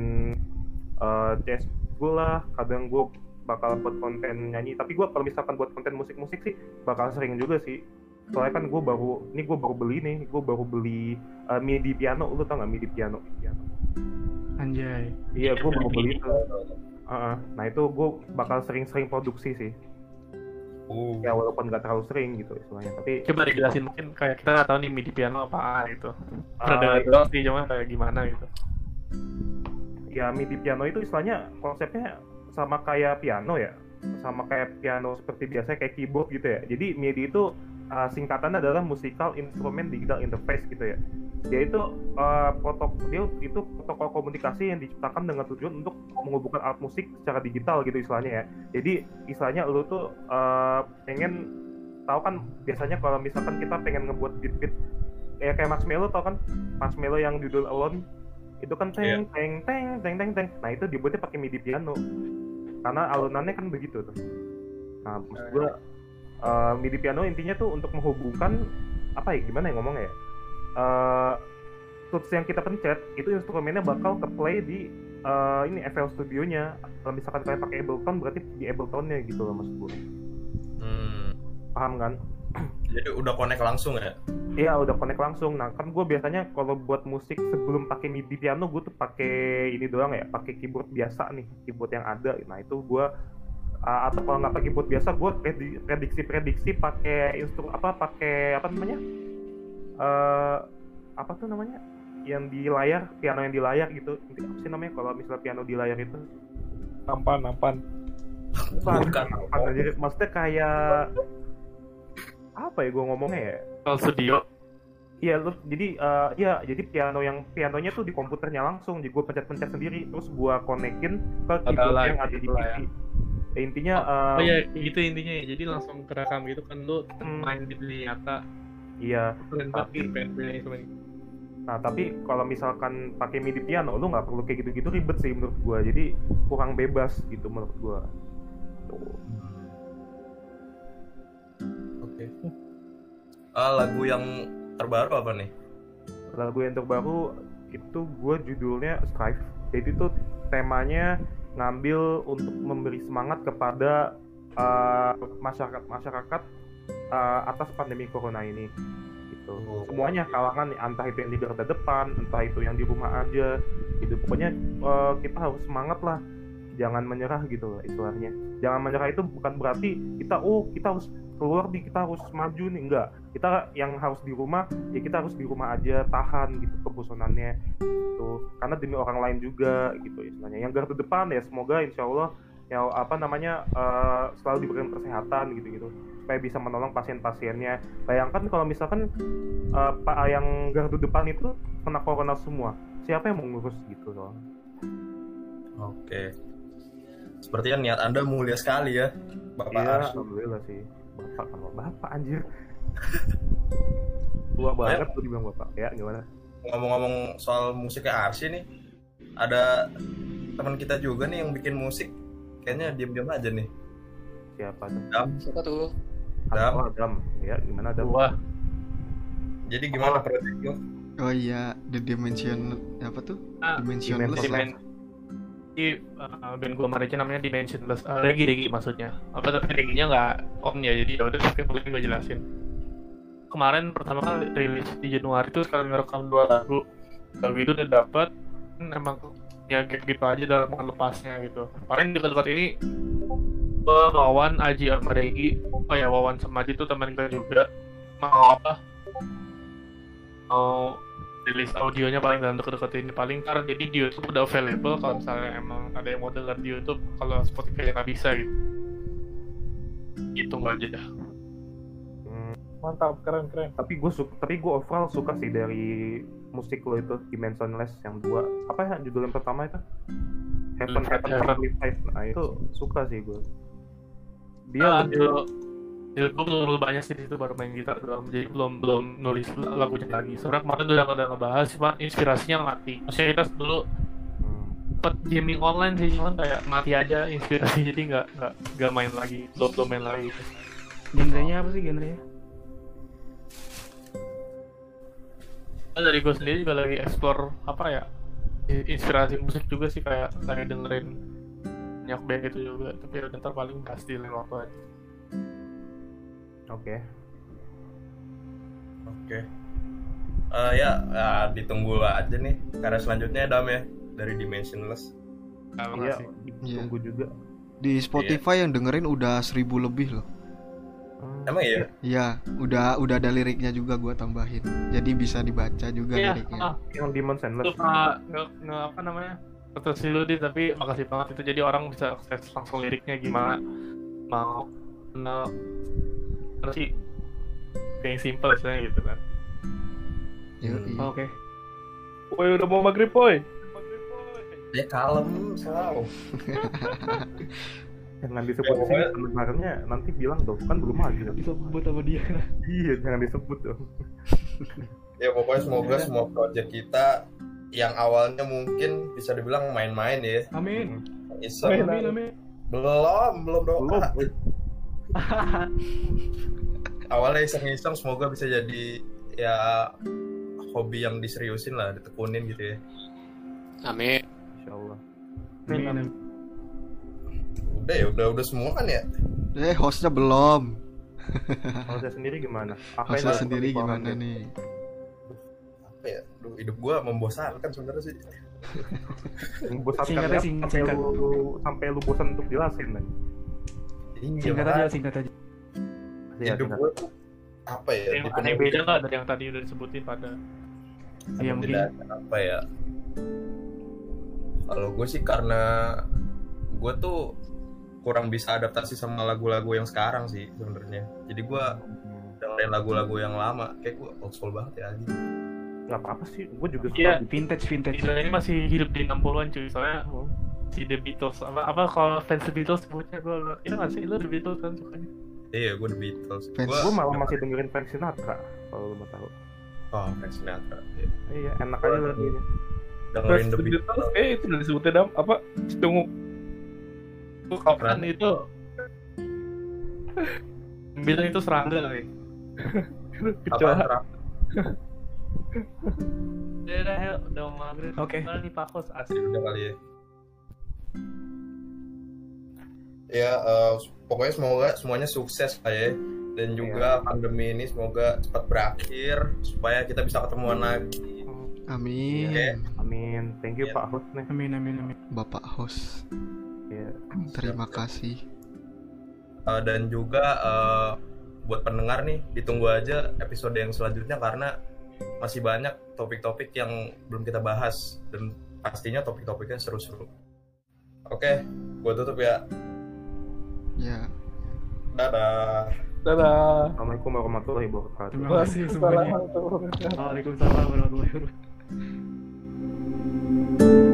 S8: eh CS gue lah, kadang gue bakal buat konten nyanyi. Tapi gue kalau misalkan buat konten musik-musik sih bakal sering juga sih. Soalnya kan gue baru ini gue baru beli nih gue baru beli eh, MIDI piano. Lu tau gak MIDI piano? Piano.
S4: Anjay.
S8: iya gue baru beli itu Heeh. nah itu gue bakal sering-sering produksi sih.
S1: Uh,
S8: ya walaupun nggak terlalu sering gitu istilahnya tapi
S6: Coba dijelasin mungkin kayak kita nggak tahu nih MIDI piano apaan gitu.
S8: Ah,
S6: dengar doang sih, cuma kayak gimana gitu.
S8: Ya MIDI piano itu istilahnya konsepnya sama kayak piano ya. Sama kayak piano seperti biasa kayak keyboard gitu ya. Jadi MIDI itu uh, singkatannya adalah musical instrument digital interface gitu ya. Dia itu uh, protokol dia itu protokol komunikasi yang diciptakan dengan tujuan untuk menghubungkan alat musik secara digital gitu istilahnya ya. Jadi istilahnya lu tuh uh, pengen tahu kan biasanya kalau misalkan kita pengen ngebuat beat-beat ya kayak Marshmello tau kan? Marshmello yang judul Alone itu kan teng teng teng teng teng teng. Nah itu dibuatnya pakai MIDI piano. Karena alunannya kan begitu tuh. Nah maksud gua eh, MIDI piano intinya tuh untuk menghubungkan apa ya gimana ya ngomongnya ya? Eh, tools yang kita pencet itu instrumennya bakal ke play di eh, ini FL Studio-nya. Kalau misalkan kalian pakai Ableton berarti di Ableton-nya gitu loh maksud gua.
S1: Hmm,
S8: paham kan
S1: jadi udah connect langsung ya
S8: Iya udah connect langsung. Nah kan gue biasanya kalau buat musik sebelum pakai MIDI piano gue tuh pakai ini doang ya, pakai keyboard biasa nih, keyboard yang ada. Nah itu gue uh, atau kalau nggak pakai keyboard biasa gue prediksi-prediksi pakai instru apa pakai apa namanya? eh apa tuh namanya? Yang di layar, piano yang di layar gitu. Apa sih namanya kalau misalnya piano di layar itu?
S5: Nampan, nampan.
S8: Bukan, jadi maksudnya kayak apa ya gue ngomongnya ya?
S6: Kalau studio,
S8: Iya, lu jadi eh, iya, jadi piano yang pianonya tuh di komputernya langsung, jadi gue pencet-pencet sendiri, terus gue konekin ke keyboard yang ada di
S6: gitu
S8: PC.
S6: ya.
S8: Ya, intinya
S6: oh
S8: eh,
S6: ya gitu intinya ya. Jadi langsung kerekam gitu kan lu
S8: Hmm.
S6: main di dunia nyata.
S8: iya. Tapi-
S6: gitu.
S8: Nah, tapi kalau misalkan pakai MIDI piano, lu nggak perlu kayak gitu-gitu ribet sih menurut gue. Jadi kurang bebas gitu menurut gue. Tuh.
S1: Oke Ah, lagu yang terbaru apa nih?
S8: Lagu yang terbaru itu gue judulnya Strive. Jadi itu temanya ngambil untuk memberi semangat kepada uh, masyarakat masyarakat uh, atas pandemi corona ini. Gitu.
S1: Oh.
S8: semuanya kalangan entah itu yang di garda depan entah itu yang di rumah aja. Gitu. Pokoknya uh, kita harus semangat lah. Jangan menyerah gitu lah istilahnya. Jangan menyerah itu bukan berarti kita oh kita harus keluar nih kita harus maju nih. Enggak kita yang harus di rumah ya kita harus di rumah aja tahan gitu kebosanannya. Gitu. Karena demi orang lain juga gitu istilahnya. Yang garda depan ya semoga insya Allah ya apa namanya eh, selalu diberikan kesehatan gitu gitu supaya bisa menolong pasien-pasiennya. Bayangkan kalau misalkan eh, pak yang garda depan itu kena corona semua siapa yang mau ngurus gitu loh.
S1: Oke. Sepertinya niat Anda mulia sekali ya, Bapak
S8: iya
S1: Arsy.
S8: alhamdulillah sih bapak kalau bapak anjir tua banget tuh dibilang bapak ya gimana
S1: Ngomong-ngomong soal musiknya Arsy nih, ada teman kita juga nih yang bikin musik. Kayaknya diam-diam aja nih.
S8: siapa tuh
S1: Dam,
S7: Siapa tuh?
S1: Dam.
S8: oh Dam ya gimana Dam
S6: Gua
S1: Jadi gimana project lu?
S2: Oh iya, The Dimension apa tuh?
S6: Ah,
S2: Dimensionless.
S6: Dimen di uh, band gue kemarin namanya Dimensionless uh, Regi Regi maksudnya. Apa tapi Reginya nggak on ya jadi ya udah tapi boleh gue jelasin. Kemarin pertama kali rilis di Januari itu sekali ngerekam dua lagu. Lagu itu udah dapet hmm, emang ya gap gitu aja dalam melepasnya gitu. Paling dekat-dekat ini gue Wawan Aji sama Regi oh ya Wawan sama Aji itu teman kita juga. Mau apa? Mau rilis audionya paling dalam deket-deket ini. Paling ntar jadi di YouTube udah available kalau misalnya emang ada yang mau denger di YouTube kalau Spotify nggak bisa gitu. Gitu aja.
S5: Mantap, keren keren.
S8: tapi gue suka tapi gue overall suka sih dari musik lo itu Dimensionless yang dua. Apa ya judul yang pertama itu? Heaven
S6: Hmm,
S8: Heaven
S6: Heaven.
S8: Nah itu suka sih gue dia
S6: dulu Ya, gue belum terlalu banyak sih di situ baru main gitar doang, jadi belum belum nulis lagunya lagi. Soalnya kemarin udah udah ngebahas, cuma inspirasinya mati. Maksudnya kita dulu sempet gaming online sih, cuman kayak mati aja inspirasi, jadi nggak nggak nggak main lagi, belum belum main lagi.
S4: Genrenya apa sih genrenya?
S6: Nah, dari gue sendiri juga lagi explore apa ya inspirasi musik juga sih kayak lagi dengerin banyak band itu juga tapi ya ntar paling pasti lain waktu aja
S8: oke
S1: Oke. Eh, ya, ya, ditunggu aja nih karya selanjutnya Dam ya dari Dimensionless.
S6: Nah,
S8: iya
S6: makasih.
S8: tunggu juga
S2: Di Spotify yang dengerin udah seribu lebih loh.
S8: Hmm.
S1: Emang iya?
S2: Iya, udah udah ada liriknya juga gua tambahin. Jadi bisa dibaca juga
S6: Iya,
S2: liriknya.
S6: ah,
S8: yang Demon
S6: itu nggak nggak nggak apa namanya betul sih lu Dit, tapi makasih banget itu jadi orang bisa akses langsung liriknya gimana mau no, terus sih yang simple sebenarnya gitu kan
S2: Yoi.
S4: Oh, Oke.
S5: Woi udah mau maghrib boy.
S1: Ya kalem selalu.
S8: jangan disebut di sini
S1: pokoknya-
S8: pendengarnya nanti bilang dong kan belum maju
S4: Disebut sama dia.
S8: iya jangan disebut dong
S1: Ya pokoknya semoga semua project kita yang awalnya mungkin bisa dibilang main-main ya.
S4: Amin.
S1: Iseng.
S4: Amin amin.
S1: Belum, belum doa.
S8: belum
S1: Awalnya iseng-iseng semoga bisa jadi ya hobi yang diseriusin lah, ditekunin gitu ya.
S7: Amin.
S8: insya Allah
S4: Amin. amin.
S1: Udah ya, udah udah semua kan ya.
S2: Eh, hostnya belum.
S8: saya sendiri gimana apa
S2: Hostnya sendiri gimana
S8: Pak
S2: nih?
S1: Apa ya? Duh, hidup gua membosankan sebenarnya sih.
S4: Singkat aja,
S8: sampai lu sampai lu bosan untuk jelasin kan
S1: Iya,
S4: Singkat aja, singkat aja.
S8: Iya,
S1: hidup
S8: singkat.
S1: tuh apa ya?
S6: yang yang beda nggak dari yang tadi udah disebutin pada
S4: Iya mungkin.
S1: apa ya kalau gue sih karena gue tuh kurang bisa adaptasi sama lagu-lagu yang sekarang sih sebenarnya jadi gue dengerin lagu-lagu yang lama kayak gue old school banget ya aja
S8: nggak apa-apa sih gue juga suka
S6: Iya.
S4: Vintage vintage.
S6: Ini masih hidup di 60-an cuy soalnya si The Beatles apa apa kalau fans The Beatles sebutnya gue itu nggak sih lu The Beatles kan sukanya
S1: iya gue The Beatles
S2: Fans.
S1: gue
S8: gue malah masih dengerin Frank Sinatra kalau lu mau tahu
S1: oh Frank Sinatra iya.
S8: iya enak aja lagunya
S1: dengerin The Beatles
S5: eh itu udah disebutnya dam apa? Tunggu.
S6: itu kapan itu bilang itu serangga kali
S1: apa
S5: Kecoa.
S1: Ra-
S6: Udah, udah, ayo, udah mau maghrib.
S4: Oke.
S6: Mana nih Pak Kos? Asik.
S1: udah kali ya ya eh, pokoknya semoga semuanya sukses lah ya dan juga pandemi ini semoga cepat berakhir supaya kita bisa ketemuan lagi
S2: Amin.
S1: Oke.
S8: Amin. Thank you
S1: Iya.
S8: Pak host nih.
S4: Amin amin amin.
S2: Bapak host,
S8: Iya.
S2: terima kasih.
S1: Eh, dan juga eh, buat pendengar nih ditunggu aja episode yang selanjutnya karena masih banyak topik-topik yang belum kita bahas dan pastinya topik-topiknya seru-seru oke gue tutup ya
S2: Ya,
S1: dadah
S6: Dadah.
S8: Assalamualaikum warahmatullahi wabarakatuh.
S4: Terima kasih semuanya.
S6: Waalaikumsalam.
S4: Waalaikumsalam warahmatullahi wabarakatuh.